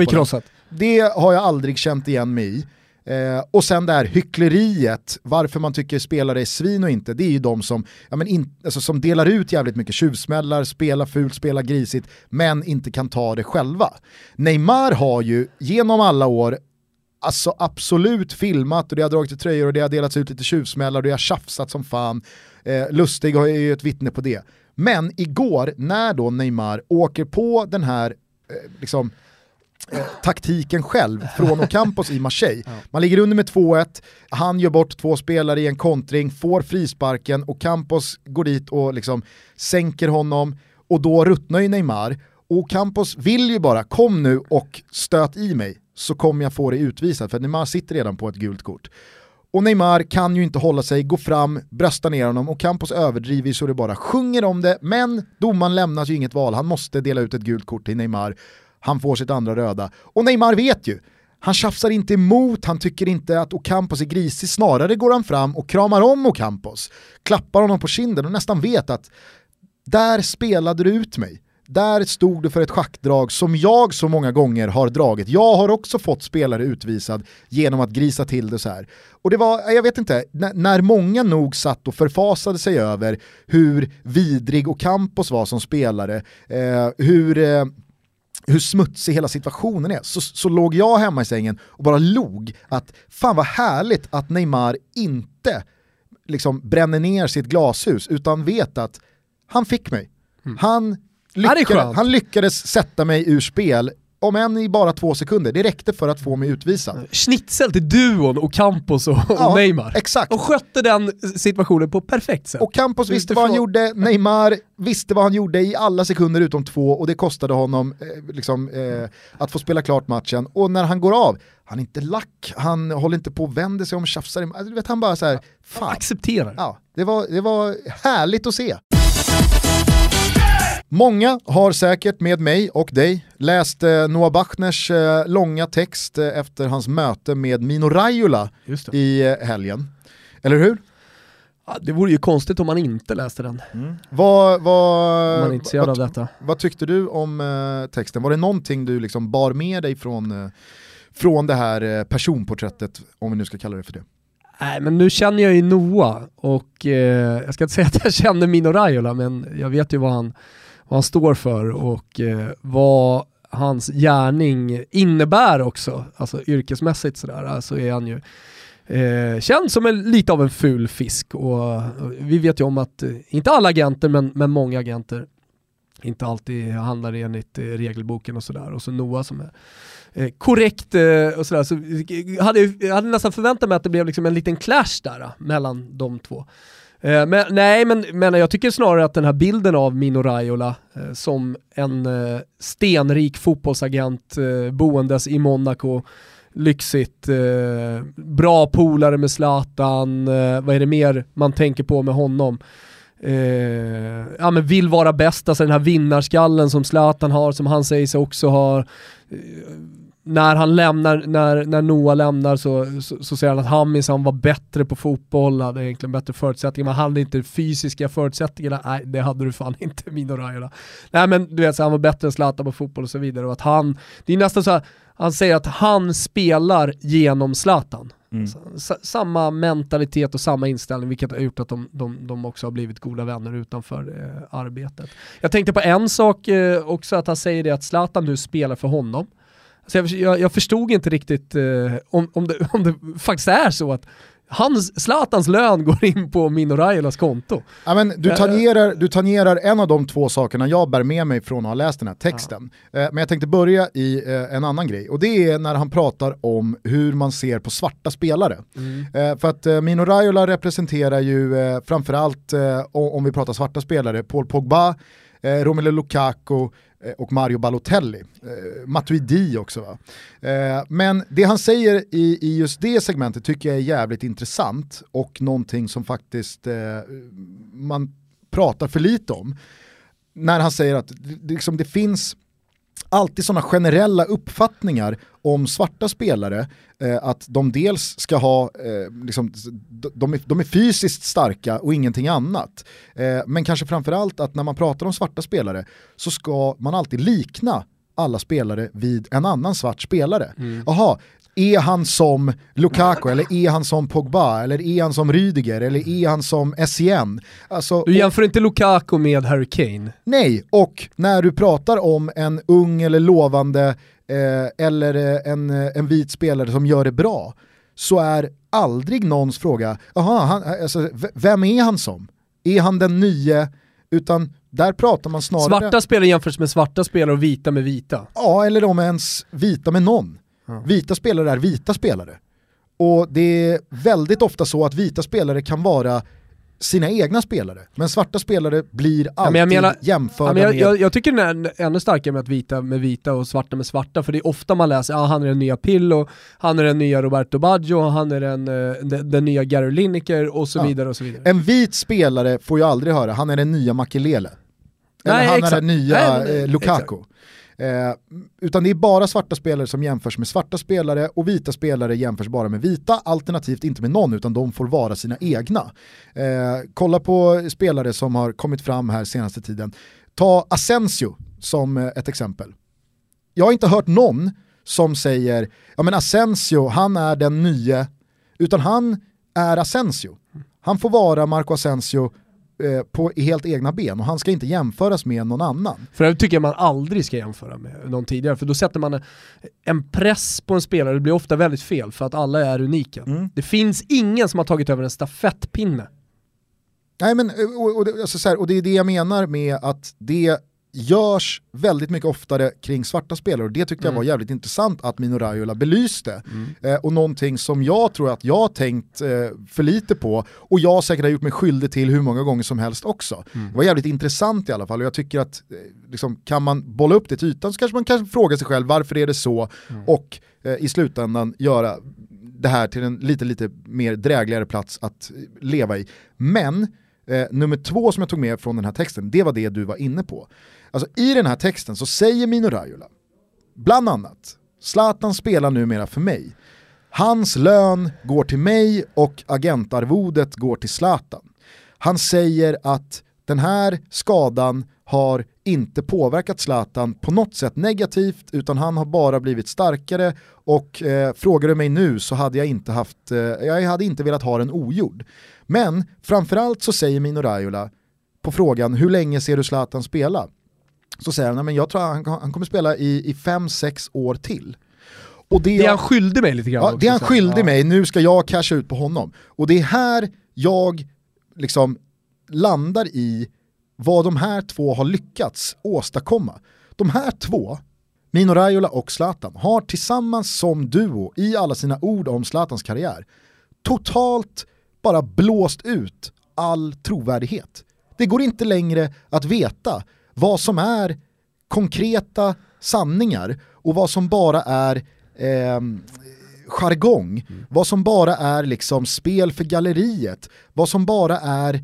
Det har jag aldrig känt igen mig i. Eh, och sen det här hyckleriet, varför man tycker spelare är svin och inte, det är ju de som, ja, men in, alltså, som delar ut jävligt mycket tjuvsmällar, spelar fult, spelar grisigt, men inte kan ta det själva. Neymar har ju genom alla år alltså absolut filmat och det har dragit i tröjor och det har delats ut lite tjuvsmällar och det har tjafsat som fan. Eh, Lustig är ju ett vittne på det. Men igår när då Neymar åker på den här eh, liksom, eh, taktiken själv från Ocampos i Marseille. Man ligger under med 2-1, han gör bort två spelare i en kontring, får frisparken och Campos går dit och liksom sänker honom och då ruttnar ju Neymar. Och Campos vill ju bara, kom nu och stöt i mig så kommer jag få dig utvisad för Neymar sitter redan på ett gult kort. Och Neymar kan ju inte hålla sig, gå fram, brösta ner honom och Campos överdriver så det bara sjunger om det, men domaren lämnar ju inget val, han måste dela ut ett gult kort till Neymar. Han får sitt andra röda. Och Neymar vet ju, han tjafsar inte emot, han tycker inte att Ocampos är grisig, snarare går han fram och kramar om Ocampos, klappar honom på kinden och nästan vet att där spelade du ut mig. Där stod du för ett schackdrag som jag så många gånger har dragit. Jag har också fått spelare utvisad genom att grisa till det så här. Och det var, jag vet inte, när många nog satt och förfasade sig över hur vidrig och Campos var som spelare, eh, hur eh, hur smutsig hela situationen är, så, så låg jag hemma i sängen och bara log att fan vad härligt att Neymar inte liksom bränner ner sitt glashus utan vet att han fick mig. Mm. Han, lyckades, han lyckades sätta mig ur spel om än i bara två sekunder, det räckte för att få mig utvisad. Schnitzel till duon och Campos och, ja, Neymar. Exakt. Och skötte den situationen på perfekt sätt. Och Campos visste vad han gjorde, Neymar visste vad han gjorde i alla sekunder utom två och det kostade honom eh, liksom, eh, att få spela klart matchen. Och när han går av, han är inte lack, han håller inte på och vänder sig om och tjafsar. Alltså, vet, han bara så här, fan. accepterar. Ja, det var, det var härligt att se. Många har säkert med mig och dig läst eh, Noah Bachners eh, långa text eh, efter hans möte med Mino Raiola i eh, helgen. Eller hur? Ja, det vore ju konstigt om man inte läste den. Mm. Vad, vad, om man är intresserad vad, av detta. Vad tyckte du om eh, texten? Var det någonting du liksom bar med dig från, eh, från det här personporträttet, om vi nu ska kalla det för det? Nej men nu känner jag ju Noah och eh, jag ska inte säga att jag känner Mino Raiola men jag vet ju vad han vad han står för och eh, vad hans gärning innebär också, alltså yrkesmässigt sådär, alltså är han ju eh, känd som en, lite av en ful fisk och, och vi vet ju om att, eh, inte alla agenter men, men många agenter inte alltid handlar enligt eh, regelboken och sådär och så Noah som är eh, korrekt eh, och sådär så eh, hade jag hade nästan förväntat mig att det blev liksom en liten clash där eh, mellan de två. Eh, men, nej, men, men jag tycker snarare att den här bilden av Mino Raiola eh, som en eh, stenrik fotbollsagent eh, boendes i Monaco, lyxigt, eh, bra polare med Zlatan, vad är det mer man tänker på med honom? ja men vill vara bäst, alltså den här vinnarskallen som Zlatan har, som han säger sig också ha när han lämnar, när, när Noah lämnar så, så, så säger han att han minsann var bättre på fotboll, hade egentligen bättre förutsättningar, men han hade inte fysiska förutsättningarna, nej det hade du fan inte Mino Raiola. Nej men du vet, så han var bättre än Zlatan på fotboll och så vidare och att han, det är nästan så här, han säger att han spelar genom Zlatan. Mm. Samma mentalitet och samma inställning vilket har gjort att de, de, de också har blivit goda vänner utanför eh, arbetet. Jag tänkte på en sak eh, också, att han säger det att Zlatan nu spelar för honom. Så jag, jag, jag förstod inte riktigt eh, om, om, det, om det faktiskt är så att hans, Zlatans lön går in på Mino Raiolas konto. Ja, men du, tangerar, du tangerar en av de två sakerna jag bär med mig från att ha läst den här texten. Ja. Eh, men jag tänkte börja i eh, en annan grej och det är när han pratar om hur man ser på svarta spelare. Mm. Eh, för att Mino Raiola representerar ju framförallt, om vi pratar svarta spelare, Paul Pogba, Romelu Lukaku, Eh, Eh, och Mario Balotelli. Eh, Matuidi också va. Eh, men det han säger i, i just det segmentet tycker jag är jävligt intressant och någonting som faktiskt eh, man pratar för lite om. När han säger att det, liksom, det finns alltid sådana generella uppfattningar om svarta spelare, eh, att de dels ska ha, eh, liksom, de, är, de är fysiskt starka och ingenting annat. Eh, men kanske framförallt att när man pratar om svarta spelare så ska man alltid likna alla spelare vid en annan svart spelare. Mm. Är han som Lukaku eller är han som Pogba eller är han som Rydiger eller är han som Essien? Alltså, du jämför och, inte Lukaku med Harry Kane? Nej, och när du pratar om en ung eller lovande eh, eller eh, en, eh, en vit spelare som gör det bra så är aldrig någons fråga, aha, han, alltså, vem är han som? Är han den nye Utan där pratar man snarare... Svarta spelare jämförs med svarta spelare och vita med vita. Ja, eller är ens vita med någon. Ja. Vita spelare är vita spelare. Och det är väldigt ofta så att vita spelare kan vara sina egna spelare, men svarta spelare blir alltid men jag menar- jämförda Ja, men jag, med... jag, jag tycker den är ännu starkare med att vita med vita och svarta med svarta, för det är ofta man läser, ja han är den nya Pillo, han är den nya Roberto Baggio, han är den, eh, den, den nya Gary Lineker och så Ja. vidare och så vidare. En vit spelare får ju aldrig höra, han är den nya Makelele. Eller Nej, han exakt. är den nya Nej, eh, Lukaku. Eh, utan det är bara svarta spelare som jämförs med svarta spelare och vita spelare jämförs bara med vita, alternativt inte med någon utan de får vara sina egna. Eh, kolla på spelare som har kommit fram här senaste tiden. Ta Asensio som eh, ett exempel. Jag har inte hört någon som säger, ja men Asensio, han är den nye, utan han är Asensio. Han får vara Marco Asensio eh, på helt egna ben och han ska inte jämföras med någon annan. För det tycker jag man aldrig ska jämföra med någon tidigare, för då sätter man en, en press på en spelare, det blir ofta väldigt fel för att alla är unika. Mm. Det finns ingen som har tagit över en stafettpinne. Nej men, och, och, det- alltså så här, och det är det jag menar med att det görs väldigt mycket oftare kring svarta spelare och det tyckte jag var jävligt intressant att Mino Raiola belyste. Eh, och någonting som jag tror att jag har tänkt eh, för lite på och jag säkert har gjort mig skyldig till hur många gånger som helst också. Det var jävligt intressant i alla fall och jag tycker att eh, liksom, kan man bolla upp det till ytan så kanske man kan fråga sig själv varför är det så och eh, i slutändan göra det här till en lite, lite mer drägligare plats att eh, leva i. Men eh, nummer två som jag tog med från den här texten, det var det du var inne på. Alltså i den här texten så säger Mino Raiola, bland annat, Zlatan spelar numera för mig. Hans lön går till mig och agentarvodet går till Zlatan. Han säger att den här skadan har inte påverkat Zlatan på något sätt negativt utan han har bara blivit starkare och eh, frågar du mig nu så hade jag inte haft, eh, jag hade inte velat ha den ogjord. Men framförallt så säger Mino Raiola på frågan hur länge ser du Zlatan spela? Så säger han, "Nej, men jag tror han, han kommer spela i 5-6 år till. Och Det är han skyldig mig lite grann Ja, också, det han skyldig Ja. mig, nu ska jag casha ut på honom. Och det är här jag liksom landar i vad de här två har lyckats åstadkomma. De här två, Mino Raiola och Zlatan, har tillsammans som duo i alla sina ord om Zlatans karriär totalt bara blåst ut all trovärdighet. Det går inte längre att veta vad som är konkreta sanningar och vad som bara är eh, jargong, vad som bara är liksom spel för galleriet, vad som bara är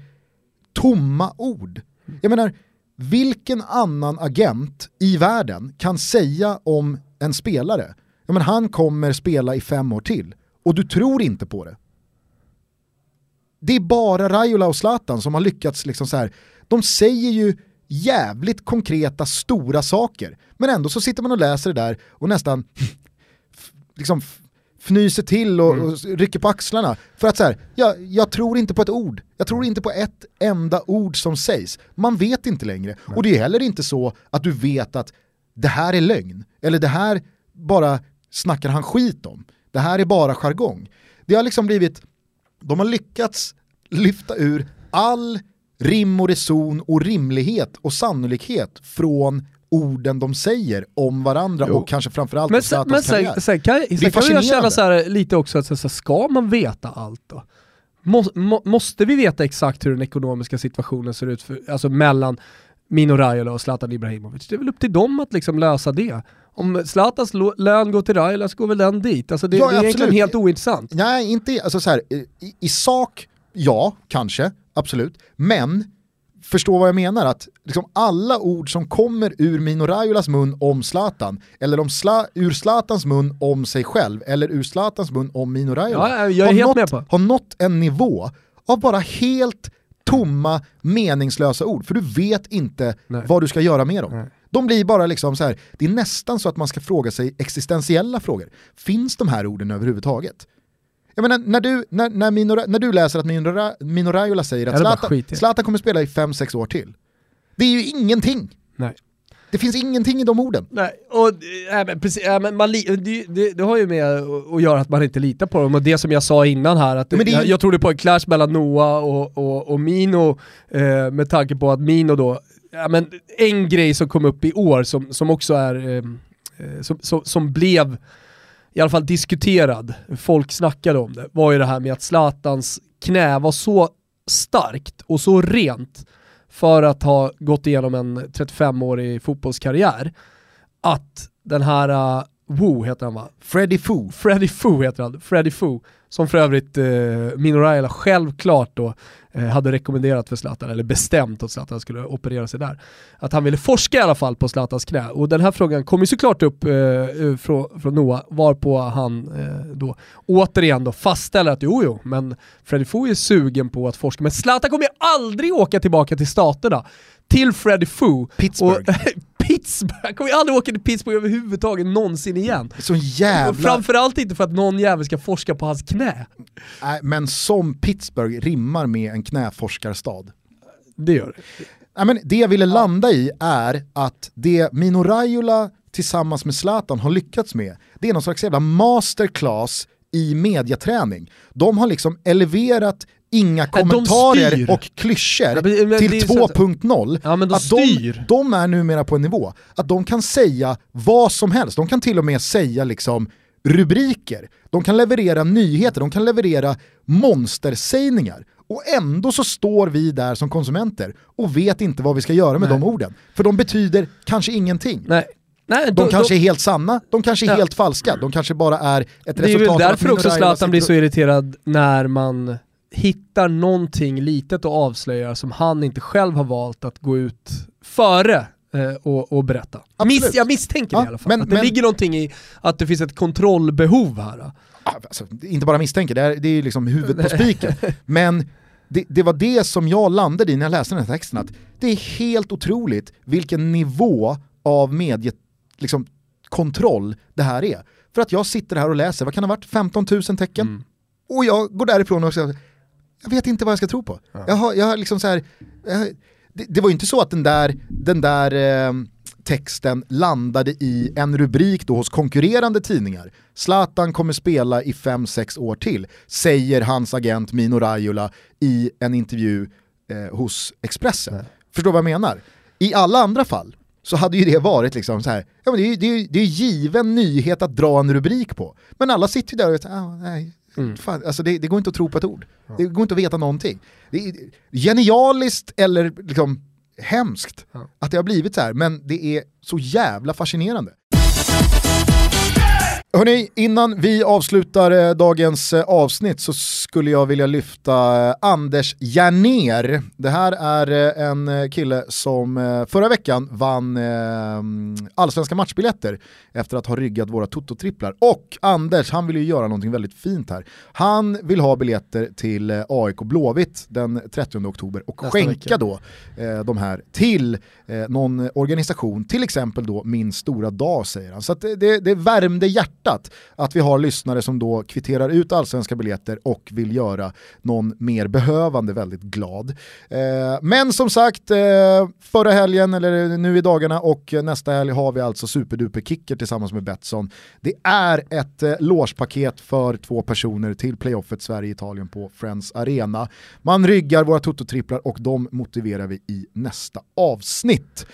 tomma ord. Jag menar, vilken annan agent i världen kan säga om en spelare, ja men han kommer spela i fem år till, och du tror inte på det. Det är bara Raiola och Zlatan som har lyckats liksom så här. de säger ju jävligt konkreta stora saker, men ändå så sitter man och läser det där och nästan liksom fnyser till och, och rycker på axlarna. För att så här, jag, jag tror inte på ett ord. Jag tror inte på ett enda ord som sägs. Man vet inte längre. Och det är heller inte så att du vet att det här är lögn. Eller det här bara snackar han skit om. Det här är bara jargong. Det har liksom blivit, de har lyckats lyfta ur all rim och reson och rimlighet och sannolikhet från orden de säger om varandra och kanske framförallt Men, sen, men sen, karriär. sen kan, sen kan jag känna så här, lite också att så, så, ska man veta allt då? Må, må, måste vi veta exakt hur den ekonomiska situationen ser ut för, alltså mellan Mino Raiola och Zlatan Ibrahimovic? Det är väl upp till dem att liksom lösa det. Om Zlatans lön går till Raiola så går väl den dit. Alltså det, Ja, det är egentligen absolut. helt ointressant. Nej, inte alltså så här, i, i sak, ja, kanske, absolut. Men, förstå vad jag menar, att liksom alla ord som kommer ur Mino Raiolas mun om Zlatan, eller om Sla, ur Zlatans mun om sig själv, eller ur Zlatans mun om Mino Raiola, Ja, jag har, nått, har nått en nivå av bara helt tomma, meningslösa ord, för du vet inte Nej. vad du ska göra med dem. Nej. De blir bara liksom så här, det är nästan så att man ska fråga sig existentiella frågor. Finns de här orden överhuvudtaget? Jag menar, när du, när, när, Mino, när du läser att Mino, Ra- Mino Raiola säger att Zlatan. Zlatan kommer spela i 5-6 år till. Det är ju ingenting. Nej. Det finns ingenting i de orden. Nej, och, äh, men, precis, äh, men man, det, det, det, har ju med att göra att man inte litar på dem, och det som jag sa innan här, att det, jag, jag trodde på en clash mellan Noah och, och, och Mino, eh, med tanke på att Mino då, ja, men en grej som kom upp i år som, som också är, eh, eh som, som, som blev i alla fall diskuterad, folk snackade om det, var ju det här med att Zlatans knä var så starkt och så rent för att ha gått igenom en 35-årig fotbollskarriär, att den här uh, Wu heter han va? Freddy Foo. Freddy Foo heter han, Freddy Foo. Som för övrigt eh, Mino Raiola självklart då eh, hade rekommenderat för Zlatan, eller bestämt att Zlatan skulle operera sig där. Att han ville forska i alla fall på Zlatans knä. Och den här frågan kom ju såklart upp eh, eh från, från Noah, varpå han eh, då återigen då fastställer att jo jo, men Freddy Foo är sugen på att forska. Men Zlatan kommer ju aldrig åka tillbaka till staterna till Freddy Foo. Pittsburgh. Och, Pittsburgh, han kommer aldrig åka till Pittsburgh överhuvudtaget någonsin igen. Så jävla... Framförallt inte för att någon jävel ska forska på hans knä. Nej, men som Pittsburgh rimmar med en knäforskarstad. Det gör det. Nej, men det jag ville landa i är att det Mino Raiola tillsammans med Zlatan har lyckats med, det är någon slags jävla masterclass i mediaträning. De har liksom eleverat inga kommentarer och klyschor ja, till 2.0. Ja, men de, att de, de, är numera på en nivå att de kan säga vad som helst. De kan till och med säga liksom rubriker, de kan leverera nyheter, de kan leverera monstersägningar. Och ändå så står vi där som konsumenter och vet inte vad vi ska göra med Nej. de orden. För de betyder kanske ingenting. Nej. Nej, de då, kanske då, är helt sanna, de kanske är ja. helt falska, de kanske bara är ett resultat av Det är väl därför också Zlatan blir så irriterad när man hittar någonting litet och avslöjar som han inte själv har valt att gå ut före eh, och, och, berätta. Miss, jag misstänker ja, det i alla fall, men, att det men, ligger någonting i att det finns ett kontrollbehov här. Alltså, inte bara misstänker, det är, det är liksom huvudet på spiken. men det, det, var det som jag landade i när jag läste den här texten, att det är helt otroligt vilken nivå av mediekontroll liksom, det här är. För att jag sitter här och läser, vad kan det ha varit, 15 000 tecken? Mm. Och jag går därifrån och säger jag vet inte vad jag ska tro på. Ja. Jag har, jag har liksom så här, jag, det, det, var ju inte så att den där, den där eh, texten landade i en rubrik då hos konkurrerande tidningar. Zlatan kommer spela i 5-6 år till, säger hans agent Mino Raiola i en intervju eh, hos Expressen. Nej. Förstår vad jag menar? I alla andra fall så hade ju det varit liksom så här, ja, men det, är, det, är, det är given nyhet att dra en rubrik på. Men alla sitter ju där och vet, ah, nej, Mm. Fan, alltså det, det, går inte att tro på ett ord. Ja. Det går inte att veta någonting. Det är genialiskt eller liksom hemskt ja. att det har blivit så här, men det är så jävla fascinerande. Hörni, innan vi avslutar eh, dagens eh, avsnitt så skulle jag vilja lyfta eh, Anders Järner. Det här är en kille som förra veckan vann allsvenska matchbiljetter efter att ha ryggat våra Toto-tripplar. Och Anders, han vill ju göra någonting väldigt fint här. Han vill ha biljetter till AIK Blåvitt den 30 oktober och Nästa skänka vecka. då de här till någon organisation, till exempel då Min Stora Dag säger han. Så det, det, det värmde hjärtat hjärtat att vi har lyssnare som då kvitterar ut allsvenska biljetter och vill göra någon mer behövande väldigt glad. Eh, men som sagt, eh, förra helgen, eller nu i dagarna och nästa helg har vi alltså superduper kicker tillsammans med Betsson. Det är ett eh, logepaket för två personer till playoffet Sverige-Italien på Friends Arena. Man ryggar våra tototripplar och de motiverar vi i nästa avsnitt.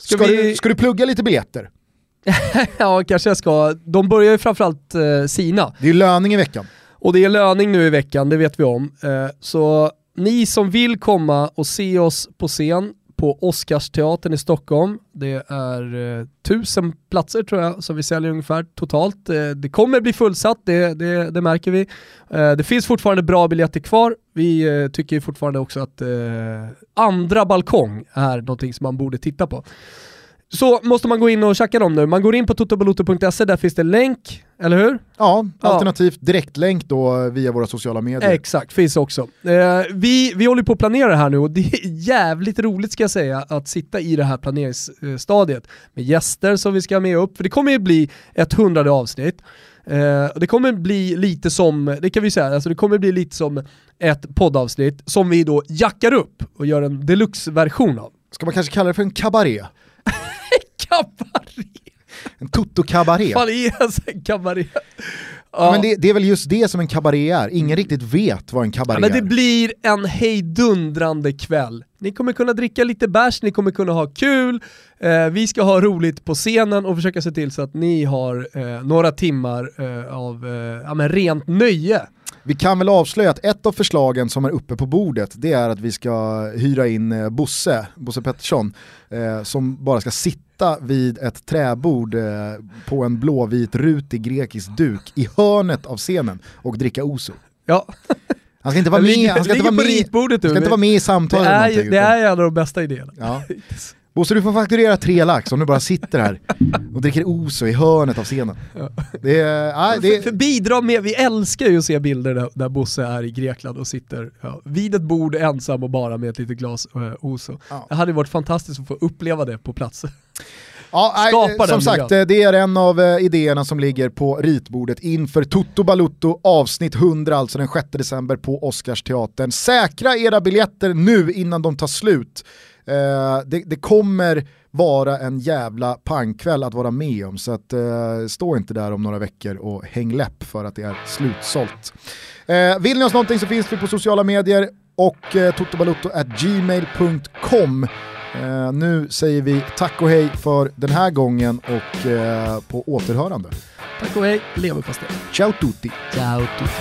Ska, ska, vi... du, ska du plugga lite biljetter? ja, kanske jag ska. De börjar ju framförallt eh, sina. Det är löning i veckan. Och det är löning nu i veckan, det vet vi om. Eh, så ni som vill komma och se oss på scen på Oscarsteatern i Stockholm. Det är eh, tusen platser tror jag som vi säljer ungefär totalt. Eh, det kommer bli fullsatt, det, det, det märker vi. Eh, det finns fortfarande bra biljetter kvar. Vi eh, tycker fortfarande också att eh, andra balkong är någonting som man borde titta på. Så måste man gå in och checka dem nu. Man går in på totobaloto.se, där finns det länk, eller hur? Ja, alternativt ja. direktlänk då via våra sociala medier. Exakt, finns också. Eh, vi, vi håller på att planera här nu och det är jävligt roligt ska jag säga att sitta i det här planeringsstadiet med gäster som vi ska ha med upp, för det kommer ju bli ett hundrade avsnitt. Eh, det kommer bli lite som, det kan vi säga, alltså det kommer bli lite som ett poddavsnitt som vi då jackar upp och gör en deluxe-version av. Ska man kanske kalla det för en kabaré? Kabaré. En Toto-kabaré. Fan är ens en kabaré? Ja. Men det, det, är väl just det som en kabaré är, ingen riktigt vet vad en kabaré ja, men det är. blir en hejdundrande kväll. Ni kommer kunna dricka lite bärs, ni kommer kunna ha kul, eh, vi ska ha roligt på scenen och försöka se till så att ni har eh, några timmar eh, av eh, ja, men rent nöje. Vi kan väl avslöja att ett av förslagen som är uppe på bordet det är att vi ska hyra in eh, Bosse, Bosse Pettersson, eh, som bara ska sitta vid ett träbord eh, på en blåvit rutig grekisk duk i hörnet av scenen och dricka Oso. Ja. Han ska inte vara med, han ska inte vara med, han ska inte vara med i samtalet. Det är, det är en av de bästa idéerna. Ja. Bosse du får fakturera tre lax om du bara sitter här och dricker Oso i hörnet av scenen. Ja. Det är, nej, det för, för bidra med, vi älskar ju att se bilder där, där Bosse är i Grekland och sitter ja, vid ett bord ensam och bara med ett litet glas uh, Oso. Ja. Det hade varit fantastiskt att få uppleva det på plats. Ja, nej, som sagt, miljön. det är en av uh, idéerna som ligger på ritbordet inför Toto Balutto avsnitt 100, alltså den 6 december på Oscarsteatern. Säkra era biljetter nu innan de tar slut. Eh, det, det, kommer vara en jävla pangkväll att vara med om så att, eh, stå inte där om några veckor och häng läpp för att det är slutsålt. Eh, vill ni oss någonting så finns vi på sociala medier och eh, totobalutto.gmail.com eh, Nu säger vi tack och hej för den här gången och eh, på återhörande. Tack och hej, leverpastej. Ciao tutti. Ciao tutti.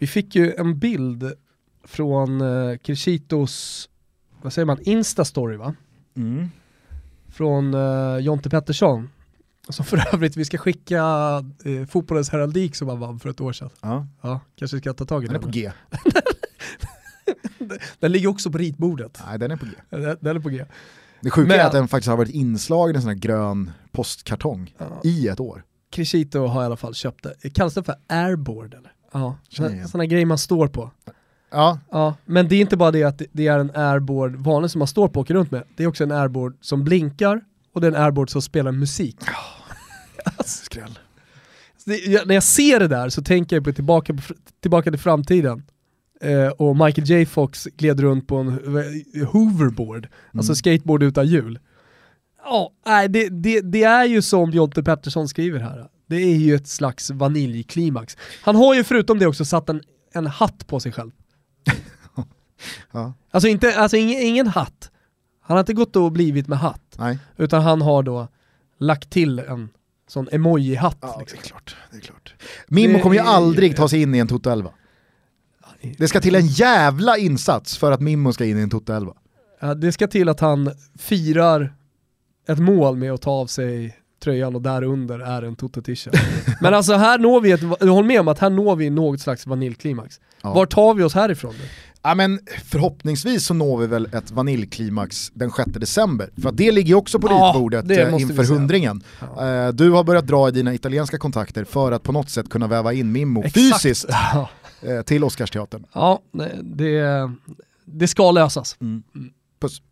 Vi fick ju en bild från uh, Krishitos, vad säger man, Insta-story va? Mm. Från uh, Jonte Pettersson. Som för övrigt, vi ska skicka uh, fotbollens heraldik som han vann för ett år sedan. Ja. ja kanske ska ta tag i den. Den är på G. den ligger också på ritbordet. Nej, den är på G. Den, den är på G. Det sjuka Men, är att den faktiskt har varit inslagen i en sån här grön postkartong ja. i ett år. Krishito har i alla fall köpt det. Kallas det för airboard eller? Ja, sådana grejer man står på. Ja. ja. Men det är inte bara det att det är en airboard vanlig som man står på och åker runt med, det är också en airboard som blinkar och det är en airboard som spelar musik. Alltså, skräll. Det, jag, när jag ser det där så tänker jag på Tillbaka, på, tillbaka till framtiden. Eh, och Michael J Fox gled runt på en eh, hoverboard, alltså skateboard utan hjul. Ja, nej, det, det, det är ju som Jonte Pettersson skriver här. Det är ju ett slags vaniljklimax. Han har ju förutom det också satt en, en hatt på sig själv. Ja. Alltså, inte, alltså ingen, ingen hatt. Han har inte gått och blivit med hatt, Nej. utan han har då lagt till en sån emoji-hatt. Ja, liksom. det är klart. Det är klart. Mimmo kommer ju aldrig ta sig in i en Toto 11. Det ska till en jävla insats för att Mimmo ska in i en Toto 11. Ja, det ska till att han firar ett mål med att ta av sig tröjan och där under är en Toto t-shirt. Men alltså här når vi ett, håller med om att här når vi något slags vaniljklimax. Ja. Var tar vi oss härifrån nu? Ja, men förhoppningsvis så når vi väl ett vaniljklimax den 6 december. För att det ligger också på Ja, ritbordet det eh, inför hundringen. Eh, Du har börjat dra i dina italienska kontakter för att på något sätt kunna väva in Mimmo Exakt. fysiskt Ja, eh, till Oscarsteatern. ja det, det, ska lösas. Puss.